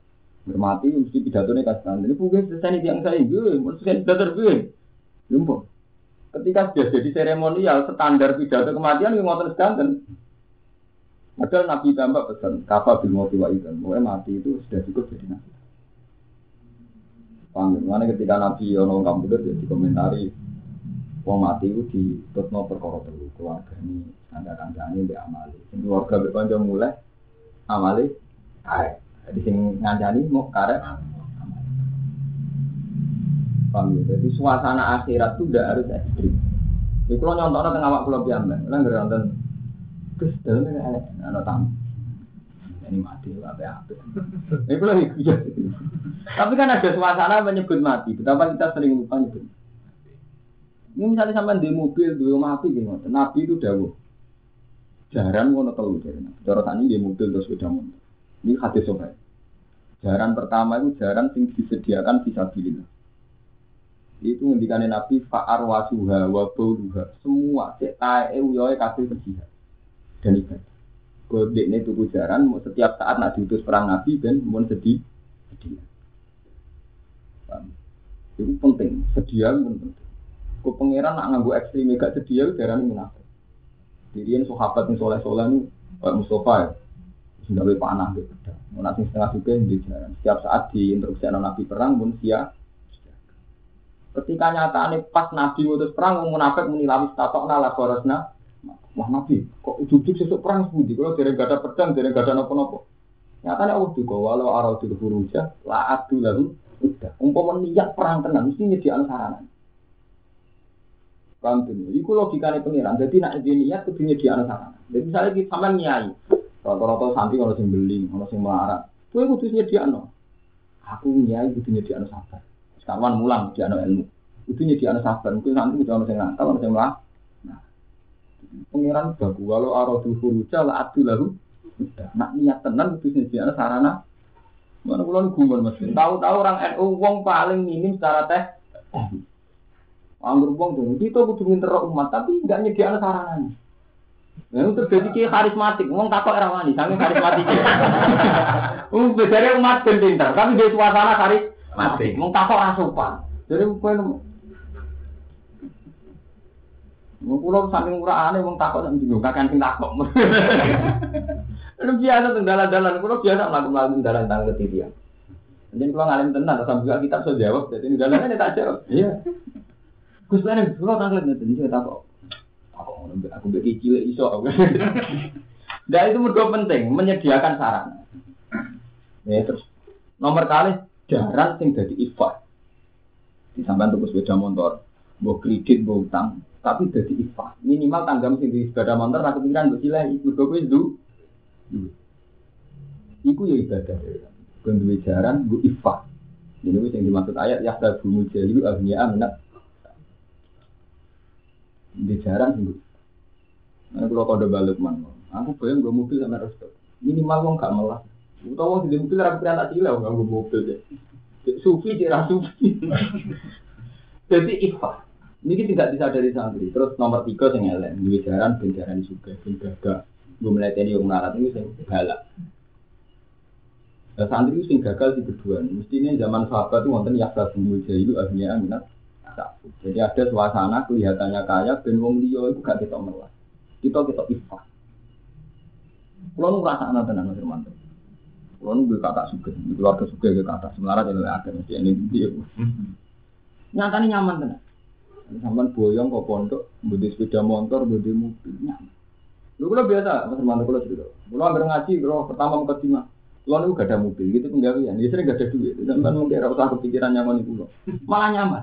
Bermati mesti pidato nih kasih Ini bukan selesai yang saya gue, mesti saya pidato gue. Lumpur. Ketika sudah jadi seremonial, standar pidato kematian yang ngotot sedanten. Padahal Nabi tambah pesan, kafa bil mati wa. Mulai mati itu sudah cukup jadi nabi. Paham Mana ketika Nabi Yono Kamputer jadi komentari, wong mati itu di tutno perkara telu keluarga ini ada kancane di amali. Keluarga mbek kanca mulai amali karet. Jadi sing ngancani mau karet Paham ya? Jadi suasana akhirat itu tidak harus ekstrim. Jadi kalau nyontohnya tengah waktu pulau piambang, kalau nggak nonton, terus dalamnya ada ada tamu. Ini mati, apa apa. Ini kalau iya. Tapi kan ada suasana menyebut mati. Betapa kita sering lupa nyebut. Ini misalnya sampai di mobil, di rumah api, gitu. Nabi itu dawuh. Jaran ngono telu jadi. Cara tani di mobil terus sepeda motor. Ini hadis sobat. Jaran pertama itu jaran sing disediakan fisabilillah. Itu ngendikane Nabi fa'ar wasuha wa bauluha. Semua cek tae uyoe kabeh berjihad. Dan ibadah. Kodek ini tuku jaran, mau setiap saat nak diutus perang Nabi dan mau sedih, sedih. Itu penting, sedia itu penting. Kau pangeran nak nganggu ekstrim gak sedia jaran munafik. Jadi ini sahabat yang soleh-soleh ini kayak Mustafa ya. Sudah lebih panah gitu. Mau nasi setengah juga di jaran. Setiap saat di instruksi Nabi perang pun siap. Ketika nyata pas Nabi ngutus perang, munafik menilawi statok nala korosna. Wah Nabi, kok ujung-ujung sesuk perang sebuti? Kalau dari gak ada pedang, dari gak ada nopo-nopo. Nyatanya Allah juga, walau arau di huruja, la adu lalu, udah. Umpama niat perang tenan, mesti nyediakan sarana. Paham tuh? Iku logikanya pengiran. Jadi nak dia niat kudu nyediakan sarana. Jadi misalnya kita sama nyai, rata-rata santri kalau sing beli, kalau sing melarat, gue kudu nyediakan. Aku nyai kudu nyediakan sabar. Sekarang mulang nyediakan ilmu. Kudu nyediakan sabar. Mungkin santri kudu ono sing ngangkal, ono sing. Pengiran bagu walau aradu furuja la adu lalu nak niat tenan kudu nyediakan sarana. Mana kulon gumun mas. Tahu-tahu orang NU wong paling minim secara teh. Anggur wong tuh, kita kudu minta umat, tapi nggak nyediakan sarananya. Nah, itu terjadi kayak karismatik, ngomong takut era wani, sangat karismatik. [laughs] Um, bedanya umat ben pinter, tapi dia suasana karismatik, ngomong takut rasupan. Jadi mungkin Pulau saking murah aneh, mau takut sama bingung, kakek sing takut. Itu biasa tuh dalan-dalan, pulau biasa melakukan dalan tentang ketirian. Jadi kalau ngalim tenang, sampai juga kita sudah jawab, jadi dalannya tak jawab. Iya. Gus Lenin, pulau tanggal nanti, ini saya takut. Aku aku bagi cilik iso. Nah itu mergo penting menyediakan sarana. Ya terus nomor kali jaran sing dadi ifat. Disampean tuku sepeda motor, mbok kredit, mbok utang, tapi dadi ifat. Minimal tanggam sing di sepeda motor aku pikiran mbok cilik mergo kuwi du. Iku ya ibadah. Duwe jaran mbok ifat. Ini wis yang dimaksud ayat ya tabumu jahilu agniya minat di jaran sih. Nah, kalau kode balik man, aku bayang gue mobil sama resto. Minimal wong gak melas. Utawa wong di mobil rapi anak cilik nggak gue mobil deh. Sufi cira sufi. [laughs] Jadi ikhfa. Ini tidak bisa dari santri. Terus nomor tiga yang elek, dua jaran, ben jaran juga, ben. Gue melatih yang melarat ini sing galak. Nah, santri itu sing gagal di kedua. Mestinya zaman sahabat itu wonten yaksa bumul jahilu akhirnya minat jadi ada suasana kelihatannya kaya, ben wong liya itu gak kita melas. Kita kita ifah. Kulo nu ngrasa ana tenan Mas Hermanto. Kulo nu kata di keluarga suge ke kata semelarat ya ada mesti ini dia. Nyatane nyaman tenan. Sampai boyong kok pondok, budi sepeda motor, budi mobil nyaman. Lu kalau biasa, Mas Hermanto kalau cerita. Kulo hampir ngaji, kulo pertama mau ke Kulo nu gak ada mobil, gitu penggawean. Ya sering gak ada duit. Dan kan mungkin ora usah kepikiran nyaman itu Malah nyaman.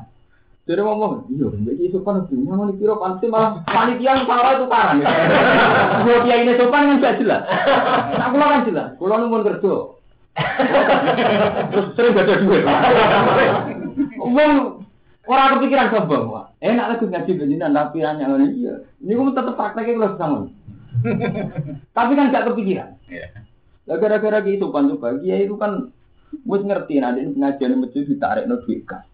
Jadi ngomong, iya, jadi sopan itu, nyaman di piro panti malah panitia yang salah itu karan. Kalau [laughs] dia ini sopan kan gak jelas. Aku lah kan jelas, kalau numpun kerja. [laughs] Terus sering gak ada duit. Wong orang kepikiran sombong, wah. Enak lagi ngaji bejinan, tapi hanya ini iya. Ini kamu tetap prakteknya kalau [laughs] sama. Tapi kan gak kepikiran. Gara-gara gitu kan coba, dia itu kan gue ngerti nanti pengajian masjid ditarik no duit kas.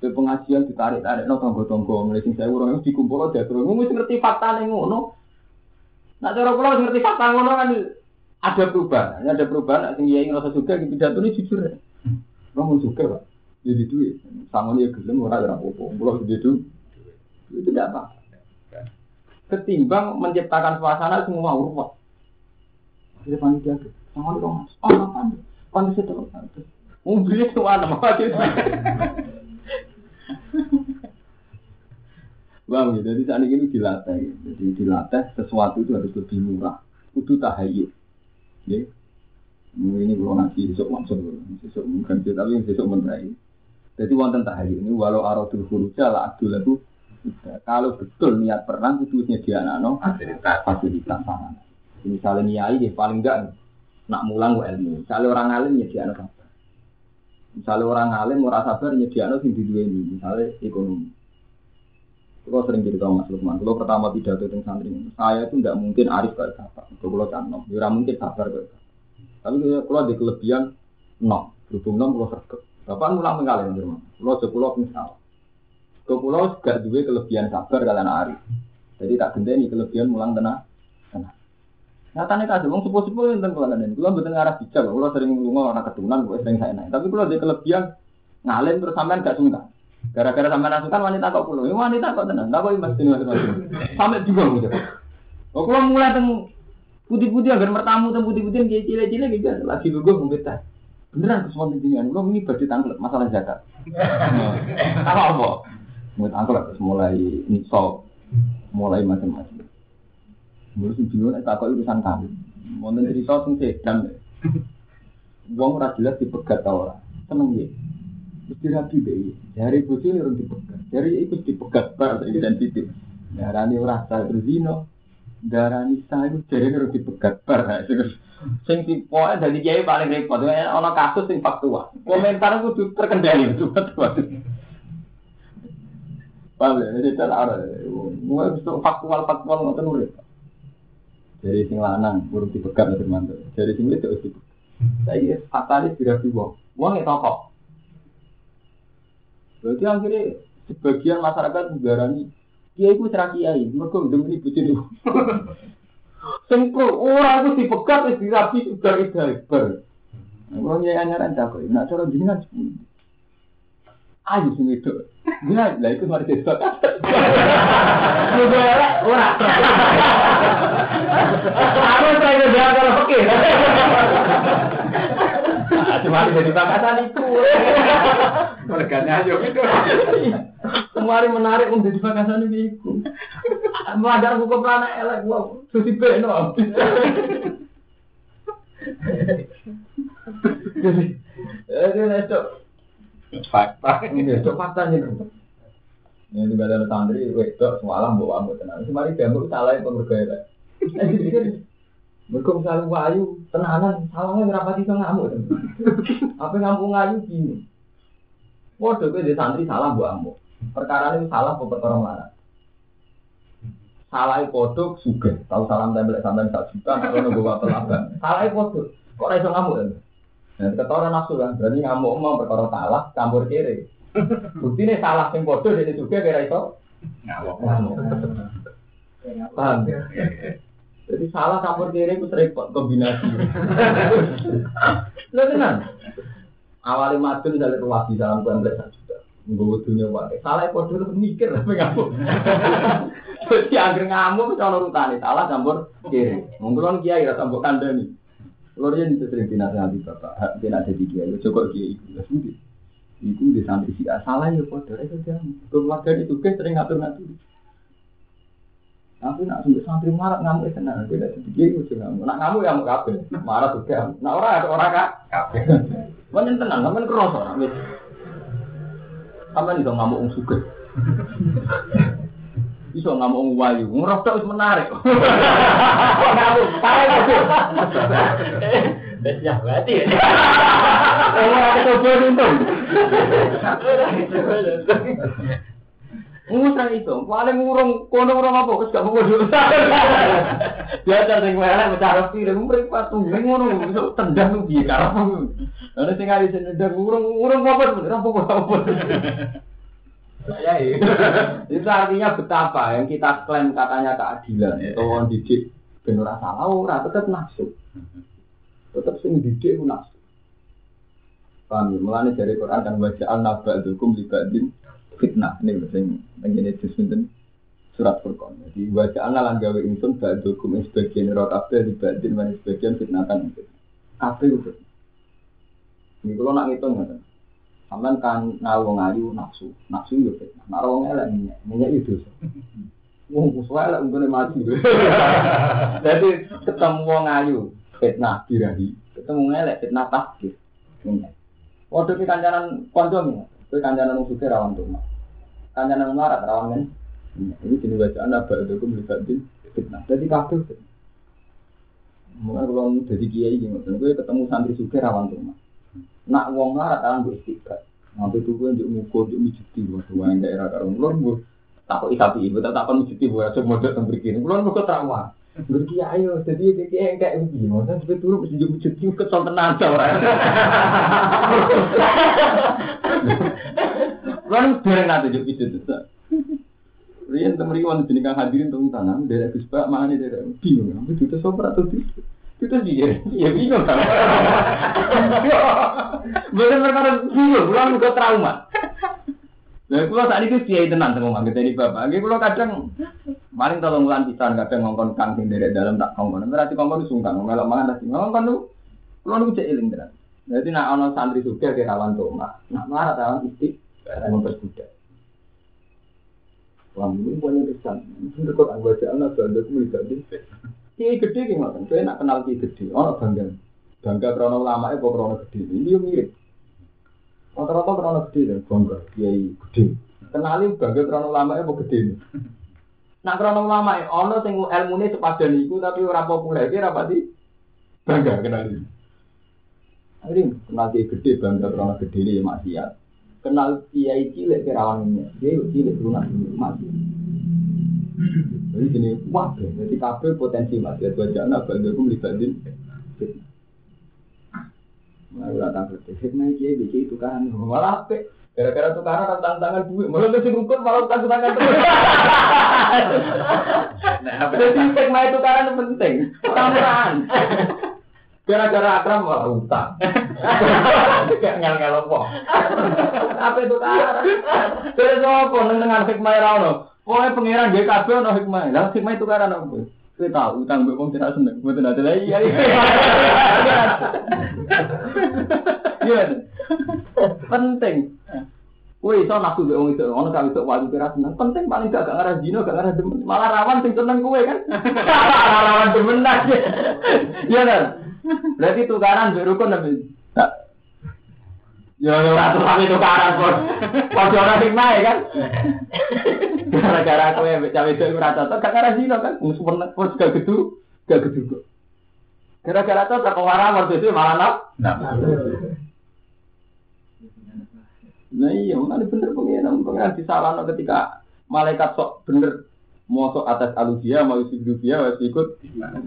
Ke pengajian ditarik-tarik no tonggo-tonggo mulai sing saya urung dikumpul dia terus mesti ngerti fakta ning ngono. Nak cara kula ngerti fakta ngono kan ada perubahan, ada perubahan sing yai ngrasa juga pidato ini jujur. Wong suka, Pak. Jadi duit, sangon ya gelem ora ora apa-apa. Kula gitu. Itu tidak apa. Ketimbang menciptakan suasana semua urut. Akhirnya panitia ke, sangon dong. Oh, apa? Panitia itu. Mobil itu mana? Bang, jadi saat ini dilatih, jadi dilatih sesuatu itu harus lebih murah. Kudu tahayyul. Ya. Ini kalau nanti besok langsung, besok mungkin tapi besok menerai. Jadi wonten tahayyul ini walau aradul khuruja la adul itu kalau betul niat perang itu dia anak fasilitas fasilitas sana. Misalnya niai ya paling enggak nak mulang ilmu. Misalnya orang alim ya dia anak Misalnya orang alim mau sabar nyediakno sing diduweni, misalnya ekonomi. Kalau sering cerita Mas Lukman, kalau pertama pidato tentang santri, saya itu tidak mungkin arif kayak bapak. Kalau cantom, ya mungkin sabar kayak. Tapi kalau ada kelebihan, no. Berhubung nom kula sregep. Bapak mulang mengalih di rumah. Ping salah. Kula kula gak duwe kelebihan sabar kalian ari. Jadi tak genteni kelebihan mulang tenang. Tenang. Nyatane kadang wong sepuh-sepuh enten kula ngene. Kula mboten ngarah bijak, kula sering lunga ora keturunan, kula sering saya naik. Tapi kula ada kelebihan ngalim terus sampean gak sungkan. Gara-gara sampean asukan wanita kok kula. Ya wanita kok tenang. Tak kok imas dene Sampai bingung gitu. Oh kula mulai teng putih-putih agar mertamu teng putih-putih kayak cilik-cilik gitu. Lagi lugu mungkin tak. Beneran kesuwen jenengan. Kula ini badhe tangkel masalah zakat. Apa apa? Mau tangkel terus mulai nisab, mulai macam-macam. Sing bingung nek takok urusan kami. Wonten cerita sing sedan. Wong ora jelas dipegat ta ora. Seneng ya. Terus dirabi deh. Dari bocil orang dipegat. Dari ikut dipegat bar identitas. Darani ora sah berzino. Darani sah itu dari orang dipegat bar. Sing tipe dari kiai paling repot. Ono kasus sing faktual. Komentar kudu terkendali betul Paham ya? Jadi ada. Mulai faktual faktual ngoten urip. Dari sing lanang urung dipegat nanti mantu. Dari sing itu itu. Saya fatalis tidak wong. Wong itu kok. Berarti akhirnya sebagian masyarakat menggarani kiai itu [laughs] cerah kiai, mereka udah bucin itu. Sengkul, orang itu dipegat, itu dirapi, sudah ibar. Kalau nyai anyaran cakap, nak cara jenengan Ayo sing itu. Ya, lah itu mari desok. Juga [laughs] ora. [laughs] Aku saya dia kalau. [laughs] Cuma jadi bakasan itu. Merganya aja gitu. Kemarin menarik untuk jadi bakasan itu. Mau ada hukum anak elek, wow, susi beno. Jadi, jadi itu Fakta. Ini itu fakta nih. Ini juga ada santri, wedok semalam bawa ambil tenang. Semari diambil salah yang pengergaya. Mereka misalnya wayu tenanan, salahnya berapa sih ngamuk? [laughs] Apa ngamuk ngayu gini? Waduh, gue di santri salah buat amuk. Perkara ini salah apa perkara mana? Salah kodok suge, tahu salam tembel sampai satu juta, kalau nunggu apa laban. Salah kodok, kok raiso ngamuk? Nah, ketoran nafsu kan, berarti ngamuk mau perkara salah, campur kiri. [laughs] Bukti ini salah sing bodoh jadi juga kira itu ngamuk. [laughs] Paham? Jadi salah campur kiri itu repot kombinasi. Lo tenan. Awalnya madun dari ruwadi dalam kompleks juga. Gue dunia. Salah podo lu mikir tapi ngamuk. Jadi agar ngamuk kalau urutane salah campur kiri. Mungkin kiai rasa mbok kandani. Lor yang itu sering dinasihati bapak, hak dia ada di kiai, coba kiai itu, ya sudah. Itu di santri si salah ya podo, itu dia. Keluarga itu sering ngatur-ngatur. Tapi nak sampai santri marah ngamuk itu gue tidak sedikit gue juga. Nak ngamuk ya ngamuk kafe, marah juga. Nak orang ada orang kak, Kafe. Mana tenang, kamu keros orang. Kamu itu ngamuk ung suge. Iso ngamuk ung wayu, ngerokok wis menarik. Ngamuk, parah itu. Ya berarti ya. Ora kecoba untung. Ngusang itu, paling ngurung, kono ngurung apa, kes gak mau [laughs] dulu. Biasa sing melek sih, dan ngurung patung, bisa tendang tuh biar karena Ada sing hari sini tendang ngurung, ngurung apa, bener apa, apa, apa. Saya ya. [laughs] Itu artinya betapa yang kita klaim katanya keadilan, atau orang didik, bener salah, ora tetap nafsu. Tetap sing didik itu nafsu. Paham ya? Mulanya dari Quran kan wajah an-naba'dukum libadin fitnah ini sing ngene itu sinten surat Furqan. Jadi wajah ana lan gawe ingsun ba'dukum sebagian ro kabeh di badin lan sebagian fitnah kan. Kabeh itu. Ini kalau nak ngitung ngoten. Sampeyan kan ngawu ngayu nafsu, nafsu yo fitnah. Nak wong elek minyak, minyak itu. Wong musuh elek untune mati. [laughs] Jadi ketemu wong ayu fitnah birahi, ketemu elek fitnah takdir. Minyak. Waduh ki kancanan konco nih. Kowe kancanan sugih rawan rumah. Kancanan melarat rawan kan. Ini jenis bacaan apa itu kum libatin fitnah. Jadi fitnah. Mulai kalau jadi kiai gitu, kowe ketemu santri sugih rawan rumah. Nak wong melarat rawan mbok istiqat. Nanti tuh gue njuk mukul, njuk mijuti, waduh yang daerah karo mulur gue takut isapi ibu, tak takut mijuti gue, aja modal tembrik ini. Mulur gue trauma. Berarti ayo, jadi dia kayak kayak begini, maksudnya sampai turun mesti njuk mijuti kesel tenan orang. [laughs] Kan dereng nate juk itu tuh. Rian temen iki wonten jeneng hadirin teng tanah dari Gus Pak mana dari bingung. Aku itu sopra atau itu? Itu dia, ya bingung kan. Bener perkara bingung, pulang juga trauma. Nah, kalau saat itu kiai tenan sama mangga dari bapak. Nggih kalau kadang paling tolong bulan pisan kadang ngongkon kang sing derek dalam tak ngongkon. Berarti ngongkon sungkan melok mangan nasi. Ngongkon lu kalau lu cek iling tenan. Jadi nak ono santri suka ke rawan toma. Nak marah rawan istik memperbudak. Wah, ini punya pesan. Ini kok anggota anak bandar bisa di. Kiai gede ki ngoten. Saya nak kenal kiai gede, ono bangga. Bangga krono lama e krono gede. Ini yo mirip. Rata-rata krono gede dan bangga kiai gede. Kenali bangga krono lama e gede. Nak krono lama e ono sing ilmune sepadan iku tapi ora populer ki ora pati bangga kenali. Ini kenal kiai gede bangga krono gede ini maksiat. Kenal kiai cilik kerawannya, dia cilik lunak mati. Jadi gini, wah, jadi kabel potensi maksiat wajah anak bangga kum libatin. Lalu datang ke hikmah kiai bikin tukaran, malah apa? Gara-gara tukaran tentang tangan duit, malah kasih rukun malah tentang tangan terus. Jadi hikmah tukaran penting, tambahan. Gara-gara akram malah utang. [laughs] Kayak ngel-ngel apa? Apa itu tukaran? Terus apa dengan hikmah rano? Pokoknya pengiran dia kabeh ono hikmah. Lah hikmah itu karena apa? Kowe tahu utang mbek wong tidak seneng, mboten ada lah iya. Penting. Kowe iso nafsu mbek wong itu, ono kang iso wali kira seneng. Penting paling gak gak ngarah dino, gak ngarah demen. Malah rawan sing seneng kowe kan. [laughs] Rawan demen aja. Iya kan? Berarti tukaran mbek rukun tapi Ya ya ora tapi tukaran pun. Padha ora hikmah ya kan. Gara-gara kowe mbek cawe itu ora cocok gak ngarah dino kan. Wong seneng terus gak gedu, gak gedu kok. Gara-gara cocok kok ora waktu itu malah nap. Nah iya, mana bener pengiran, pengiran disalahno ketika malaikat sok bener mosok atas alusia, mau dia, mau ikut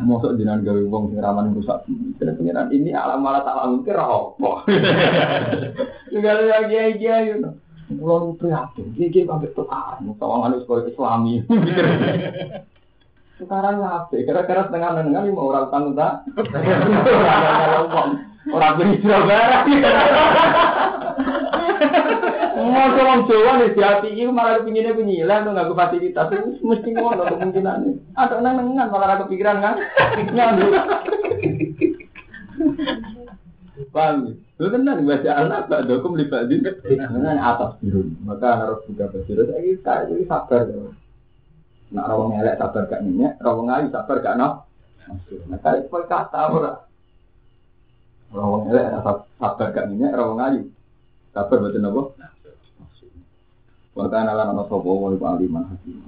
mosok jenengan gawe wong sing rawan rusak. Jadi pengiran ini alam malah tak lamun kira apa. Juga lagi lagi ayo. Kulo prihatin, iki sampai tukaran, sawangan sekolah Islami. [laughs] Sekarang apa? Kira-kira setengah nengan lima orang utang tak? [laughs] Orang berhijrah barang. [laughs] Mau orang Jawa nih di hati itu malah kepinginnya penyilan tuh nggak fasilitas itu mesti ngono kemungkinan Ada nang nengan malah ada kepikiran kan? Nyandu. Paham? Lu tenan baca anak tak dokum libatin dengan atas biru. Maka harus juga berbiru. Saya kayak jadi sabar. Nak rawang elek sabar gak minyak, rawang ayu sabar gak nak. Nah kalau itu kata ora. Rawang elek sabar gak minyak, rawang ayu. Sabar betul apa? Wa kana lana sapa wa hakim.